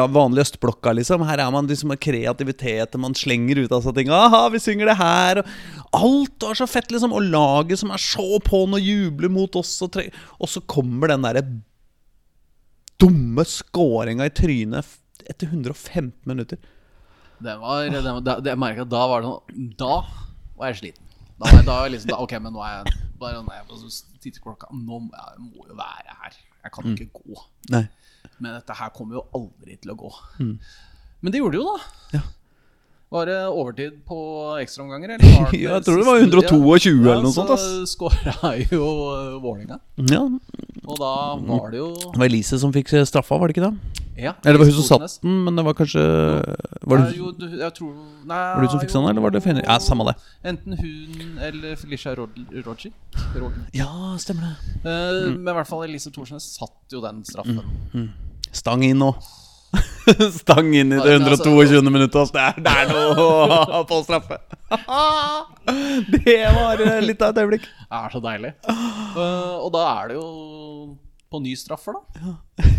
vanlig, østblokka. liksom Her er man liksom med kreativitet, og man slenger ut av seg ting. Aha, vi synger det her og Alt var så fett, liksom. Og laget som er så på'n og jubler mot oss. Og, og så kommer den derre dumme skåringa i trynet etter 115 minutter. Det var, det, det, jeg merket at da var det sånn Da var jeg sliten. Da var jeg, da var jeg liksom da, Ok, men nå er jeg bare Nei, jeg titter klokka Nå må jeg må jo være her. Jeg kan ikke gå. Nei. Men dette her kommer jo aldri til å gå. Men det gjorde det jo, da. Ja. Var det overtid på ekstraomganger? *laughs* Ja, jeg tror det var 122 Ja, eller noe sånt, ass. Så skåra jo Vålinga. Ja, Og da var det jo Det var Elise som fikk straffa, var det ikke det? Ja, Eller det var hun som satt den, men det var kanskje Var det, jo, tror Nei, var det hun som fiksa den, eller var det Fenrir? Ja, samme det. Enten hun eller Felicia. Rogi. Ja, stemmer det. Uh, Mm. Men i hvert fall Elise Thorsnes satt jo den straffen. Stang inn nå. *laughs* Stang inn i det Ja, men altså- 122. minuttet. ass. Det er, noe på straffe. *laughs* Det var eh, litt av et øyeblikk. Det er så deilig. Eh, og da er det jo på ny straffer, da. *laughs*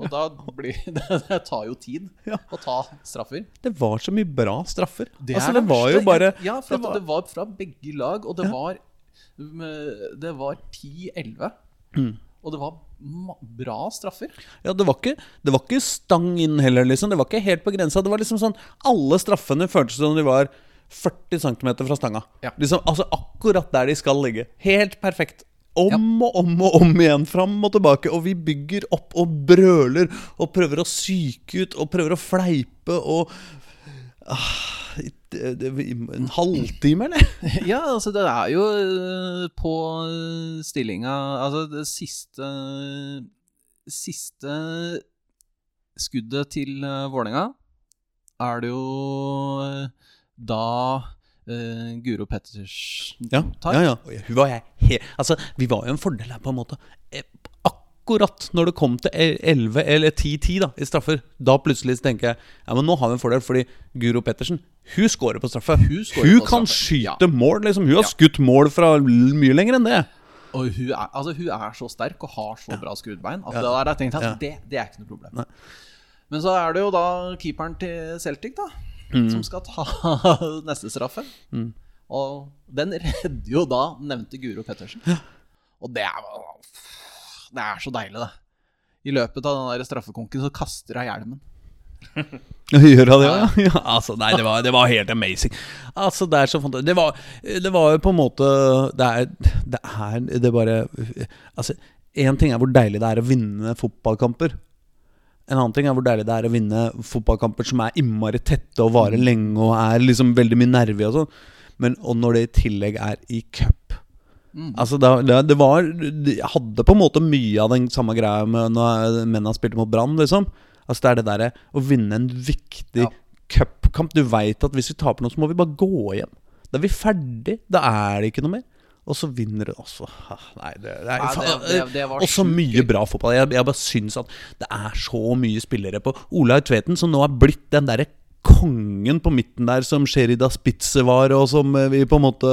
Og da blir det, tar jo tid å ta straffer. Det var så mye bra straffer. Det altså, det var jo bare Ja, for det var, det var fra begge lag, og det var Det var 10-11. Mm. Og det var bra straffer. Ja, det var, ikke, det var ikke stang inn heller, liksom. Det var ikke helt på grensa. Det var liksom sånn Alle straffene føltes som de var 40 cm fra stanga. Ja. Liksom, altså akkurat der de skal ligge. Helt perfekt. Om og om og om igjen, fram og tilbake. Og vi bygger opp og brøler og prøver å psyke ut og prøver å fleipe og En halvtime, eller? *laughs* Ja, altså det er jo øh, på øh, stillinga Altså det siste Siste skuddet til uh, Vålerenga er det jo da uh, Guro Pettersen Ja, tar. ja, ja. Hun var jeg helt Altså, vi var jo en fordel her, på en måte. Akkurat når det kom til e- 11 eller 10-10 da, i straffer, da plutselig tenker jeg Ja, men nå har vi en fordel, fordi Guro Pettersen Hun scorer på straffe. Hun hun på kan straffe, ja. skyte mål, liksom. Hun har Ja. skutt mål fra mye lenger enn det. Og hun er, altså, hun er så sterk og har så bra skruddbein at Ja. det, tenkt altså, Ja. det, det er ikke noe problem. Nei. Men så er det jo da keeperen til Celtic, da, Mm. som skal ta *laughs* neste straffe. Og den redder jo da nevnte Guro Pettersen. Og det er Det er så deilig, det. I løpet av den der straffekonken så kaster hun hjelmen. *laughs* Gjør hun det, ja? *laughs* ja? Altså, nei, det var, det var helt amazing. Altså, det er så fantastisk. Det var, det var jo på en måte Det er Det er det bare Altså, én ting er hvor deilig det er å vinne fotballkamper. En annen ting er hvor deilig det er å vinne fotballkamper som er innmari tette og varer lenge og er liksom veldig mye nerve og sånn. Men og når det i tillegg er i cup, Altså det, det, det var Jeg hadde på en måte mye av den samme greia med når mennene spilte mot Brann, liksom. Altså Det er det derre å vinne en viktig Ja. cupkamp. Du veit at hvis vi taper nå, så må vi bare gå hjem. Da er vi ferdig. Da er det ikke noe mer. Og så vinner du også. Ah, Nei, det, det Nei, det- det- var også sjukt mye bra fotball. Jeg, jeg bare syns at det er så mye spillere på Olaug Tveten, som nå er blitt den derre kongen på midten der som Sherida Spitze var, og som eh, vi på en måte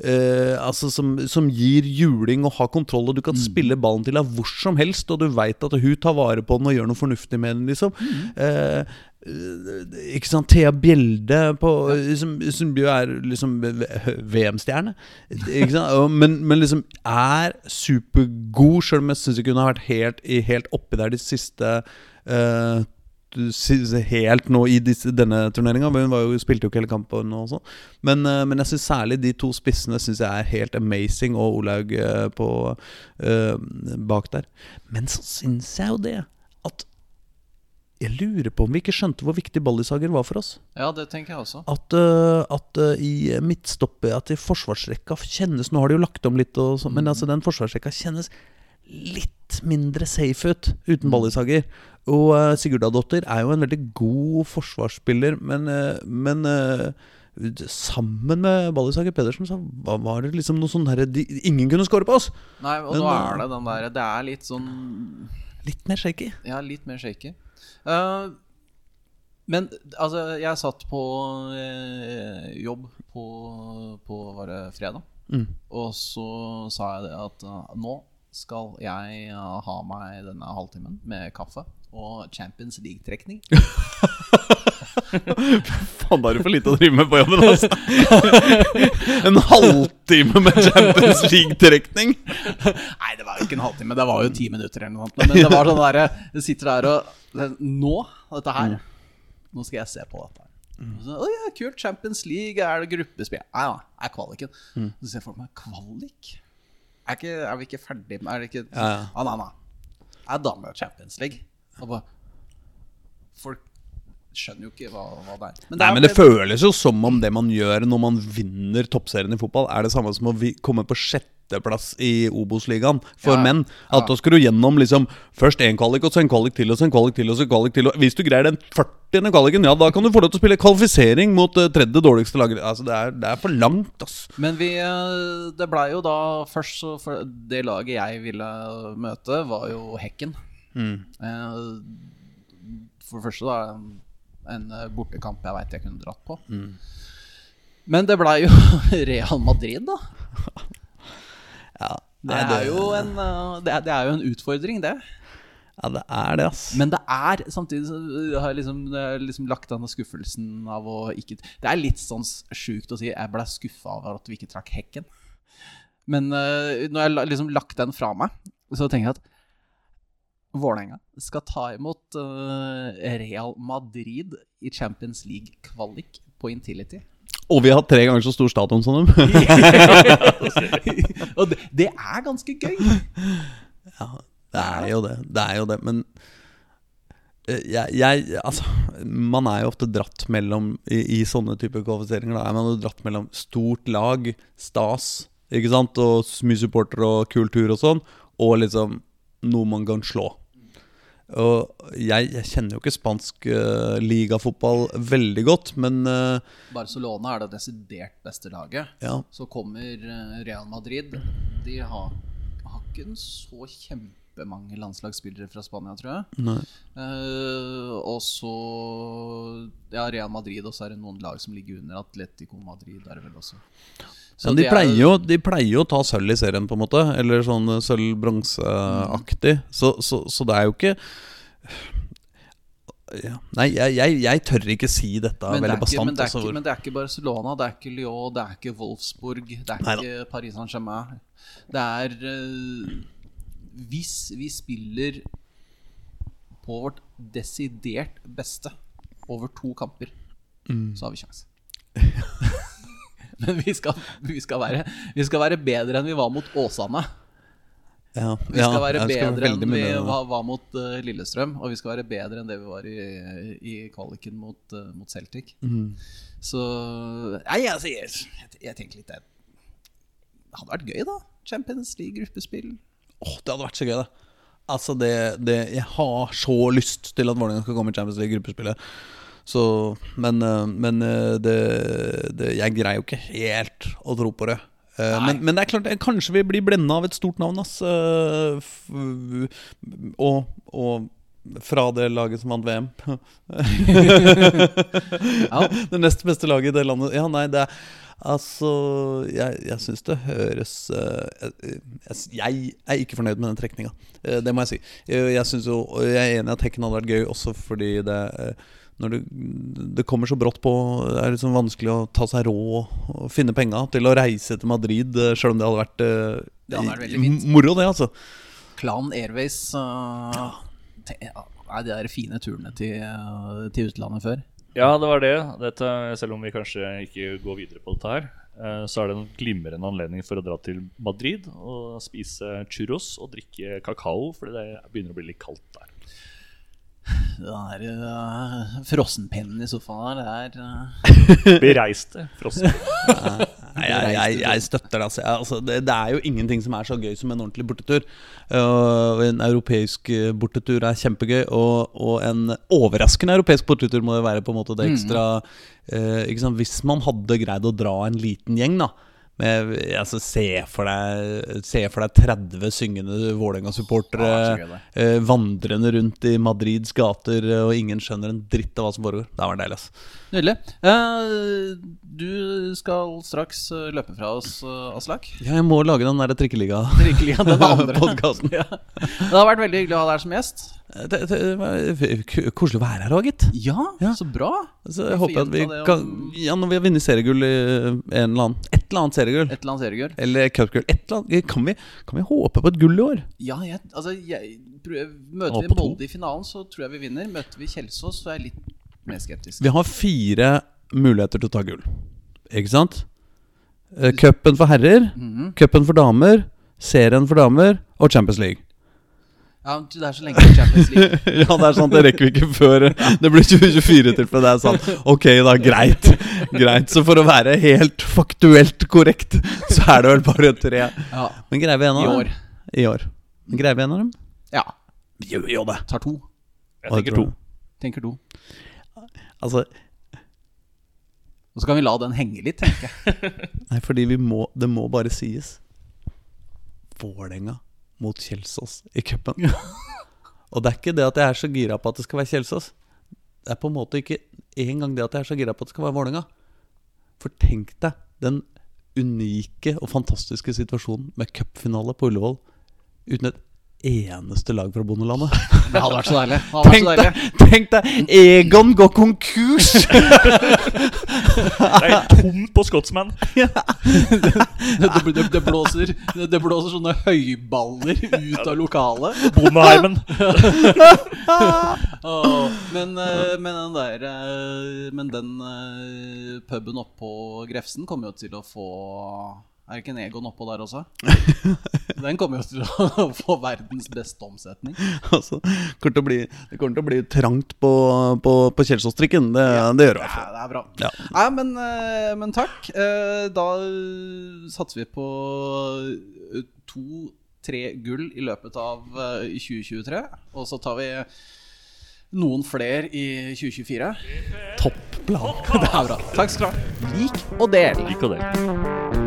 eh, Altså som, som gir juling og har kontroll, og du kan spille ballen til deg hvor som helst, og du veit at hun tar vare på den og gjør noe fornuftig med den, liksom. Mm. eh, ikke sant, Thea Bjelde på, som, som jo er liksom VM-stjerne. Men, men liksom er supergod, sjøl om jeg syns ikke hun har vært helt, i- helt oppi der de siste si- Helt nå i disse, denne turneringa. Hun var jo, spilte jo ikke hele kampen. Og sånn. men, eh, men jeg syns særlig de to spissene synes jeg er helt amazing, og Olaug eh, på, eh, bak der. Men så syns jeg jo det at jeg lurer på om vi ikke skjønte hvor viktig Ballisager var for oss. Ja, det tenker jeg også. At, uh, at uh, i midtstoppet At i forsvarsrekka kjennes Nå har de jo lagt om litt, og sånn, men altså den forsvarsrekka kjennes litt mindre safe ut uten Ballisager. Og uh, Sigurdadottir er jo en veldig god forsvarsspiller, men, uh, men uh, sammen med Ballisager Pedersen så var, det liksom noe sånn herre Ingen kunne score på oss! Nei, og Men, nå er det den der Det er litt sånn Litt mer shaky. Ja, litt mer shaky. Uh, men altså, jeg satt på eh, jobb på, på var det fredag. Mm. Og så sa jeg det at uh, nå skal jeg eh, ha meg denne halvtimen med kaffe og Champions League-trekning. *laughs* Faen, da er det for lite å drive med på jobben, altså. *laughs* en halvtime med Champions League-trekning. Nei, det var jo ikke en halvtime, det var jo ti minutter eller noe sånt. Men det var sånn derre Du sitter der og Nå, dette her Nå skal jeg se på dette. Og Så, Å ja, kult. Champions League, er det gruppespill? Nei da, er kvaliken. Så ser jeg for meg kvalik. Er, ikke, er vi ikke ferdig med Er det ikke Ja, ja. Ah, nei, nei. Er dame Champions League? Og bare Folk skjønner jo ikke hva, hva det er. Men Nei, er- men det føles jo som om det man gjør når man vinner toppserien i fotball, er det samme som å komme på sjetteplass i Obos-ligaen for Ja, menn. At ja. da skal du gjennom liksom først én kvalik, og så en kvalik til, og så en kvalik til, og så en kvalik til. Og hvis du greier den 40. kvaliken, ja, da kan du få lov til å spille kvalifisering mot uh, tredje dårligste laget. Altså, det er, det er for langt, ass. Men vi, eh, det blei jo da først så for Det laget jeg ville møte, var jo Hekken. Mm. For det første, da en eh, bortekamp jeg veit jeg kunne dratt på. Men det blei jo *laughs* Real Madrid, da. *laughs* Ja, Det er jo en, eh, det er, det er jo en utfordring, det. Ja, det er det, ass. Men det er samtidig så har jeg liksom, jeg liksom lagt denne skuffelsen av å ikke Det er litt sånn sjukt å si jeg ble skuffa over at vi ikke trakk hekken. Men uh, når jeg har liksom lagt den fra meg, så tenker jeg at Vålerenga skal ta imot uh, Real Madrid i Champions League-kvalik på Intility. Og vi har tre ganger så stor stadion som dem. *laughs* Og det, det er ganske gøy. Ja, det er jo det. Det er jo det, men eh, jeg, jeg Altså, man er jo ofte dratt mellom I, i sånne typer kvalifiseringer. Da er man jo dratt mellom stort lag, stas, ikke sant, og mye supportere og kultur og sånn, og liksom noe man kan slå. Og jeg, jeg kjenner jo ikke spansk uh, ligafotball veldig godt, men uh, Barcelona er det desidert beste laget. ja. Så kommer eh, Real Madrid. De har, har ikke en så kjempemange landslagsspillere fra Spania, tror jeg. Nei. Eh, og så Ja, Real Madrid, og så er det noen lag som ligger under. Atletico Madrid er det vel også. Så Men de, er- pleier jo, de pleier jo å ta sølv i serien, på en måte. Eller sånn eh, sølv-bronseaktig. Så, så, så det er jo ikke ja. Nei, jeg, jeg, jeg tør ikke si dette men, det veldig bastant. men, altså, men det er ikke Barcelona, det er ikke Lyon, det er ikke Wolfsburg, det er Neida. ikke Paris Saint-Germain. Det er eh, Hvis vi spiller på vårt desidert beste over to kamper, Mm. så har vi kjangs. *laughs* men vi skal, vi, skal være, vi skal være bedre enn vi var mot Åsane. ja, Vi skal være skal bedre enn vi var, var mot uh, Lillestrøm, og vi skal være bedre enn det vi var i, i kvaliken mot, uh, mot Celtic. Mm. Så Nei, altså, jeg, jeg, jeg tenker litt det Det hadde vært gøy, da. Champions League-gruppespill. Åh, det hadde vært så gøy, det. Altså, det, det Jeg har så lyst til at Vålerenga skal komme i Champions League-gruppespillet. Så Men, eh, men eh, det, det Jeg greier jo ikke helt å tro på det. Eh, Men, men det er klart, kanskje vi blir blenda av et stort navn, ass. Og, og fra det laget som vant VM. *laughs* ja. *laughs* Det nest beste laget i det landet. Ja, nei, det er Altså, jeg, jeg syns det høres eh, jeg, er ikke fornøyd med den trekninga. Eh, det må jeg si. Jeg, jeg, jo, jeg er enig i at hekken hadde vært gøy også fordi det eh, når det, det kommer så brått på, det er liksom vanskelig å ta seg råd og finne penga til å reise til Madrid, eh, sjøl om det hadde vært, eh, Det hadde vært fint. moro, det, altså. Klan Airways uh, ja, Nei, de der fine turene til, eh, til utlandet før. Ja, det var det. Dette, selv om vi kanskje ikke går videre på dette her, eh, så er det en glimrende anledning for å dra til Madrid og spise churros og drikke kakao, fordi det begynner å bli litt kaldt der. Det er uh, frossenpennen i sofaen der, det er uh, *laughs* Bereiste frossen. Nei, jeg, jeg, jeg støtter det. Altså. Altså, det. Det er jo ingenting som er så gøy som en ordentlig bortetur. Uh, en europeisk eh, bortetur er kjempegøy, og, og en overraskende europeisk bortetur må jo være på en måte det ekstra uh, sant? Hvis man hadde greid å dra en liten gjeng, da. Med, altså, se, for deg, se for deg 30 syngende Vålerenga-supportere Ja, er eh, vandrende rundt i Madrids gater, og ingen skjønner en dritt av hva som foregår. Det var deilig, altså. Nydelig. Eh, du skal straks eh, løpe fra oss, uh, Aslak. Ja, jeg må lage den der trikkeliga. Trikkeliga, den *laughs* andre podkasten. Ja. Det har vært veldig hyggelig å ha deg her som gjest. Det, det, det, koselig å være her òg, gitt. Ja, Ja. så bra. Så jeg håper at vi kan Ja, når vi har vunnet seriegull i en eller annen Et eller annet seriegull, Et eller annet seriegull. eller cupgull kan vi, kan vi håpe på et gull i år? Ja, jeg, altså jeg, Møter vi. Molde i finalen, så tror jeg vi vinner. Møter vi Kjelsås, så er jeg litt mer skeptisk. Vi har fire muligheter til å ta gull. Ikke sant? Eh, Cupen for herrer, mm cupen for damer, serien for damer og Champions League. Ja, det er så lenge til Champions League. *laughs* ja, det er sant, det rekker vi ikke før det blir 2024-tilfelle. Det er sant. Ok, da, greit. Greit. Så for å være helt faktuelt korrekt, så er det vel bare tre. Ja, Men greier vi en av dem? I år. I år. Men greier vi en av dem? ja. Vi gjør jo det. Tar to. Jeg tenker to. Tenker to. Altså, Og så kan vi la den henge litt, tenker jeg. *laughs* nei, fordi vi må Det må bare sies. Vålerenga mot Kjelsås i cupen. *laughs* Og det er ikke det at jeg er så gira på at det skal være Kjelsås. Det er på en måte ikke engang det at jeg er så gira på at det skal være Vålerenga. For tenk deg den unike og fantastiske situasjonen med cupfinale på Ullevål uten et eneste lag fra bondelandet. *laughs* Det hadde vært så deilig. Vært Tenk så deg, tenk deg Egon går konkurs! *laughs* Det er tomt på Scotsman. *laughs* Det, det, det, det, blåser, det, det blåser sånne høyballer ut av lokalet. Bondeheimen. Men, eh, men den der eh, Men den eh, puben oppå Grefsen kommer jo til å få Er det ikke en Egon oppå der også? *laughs* Den kommer jo til å *laughs* få verdens beste omsetning. altså, det kommer til å bli, det kommer til å bli trangt på, på, på Kjelsås-trikken. Det, det gjør det i hvert Ja, det er bra. Ja. Nei, men, eh, men takk. Eh, Da satser vi på to-tre gull i løpet av eh, 2023. Og så tar vi noen flere i 2024. Topp plan. Det er bra. Takk skal du ha. Lik og del. Lik og del.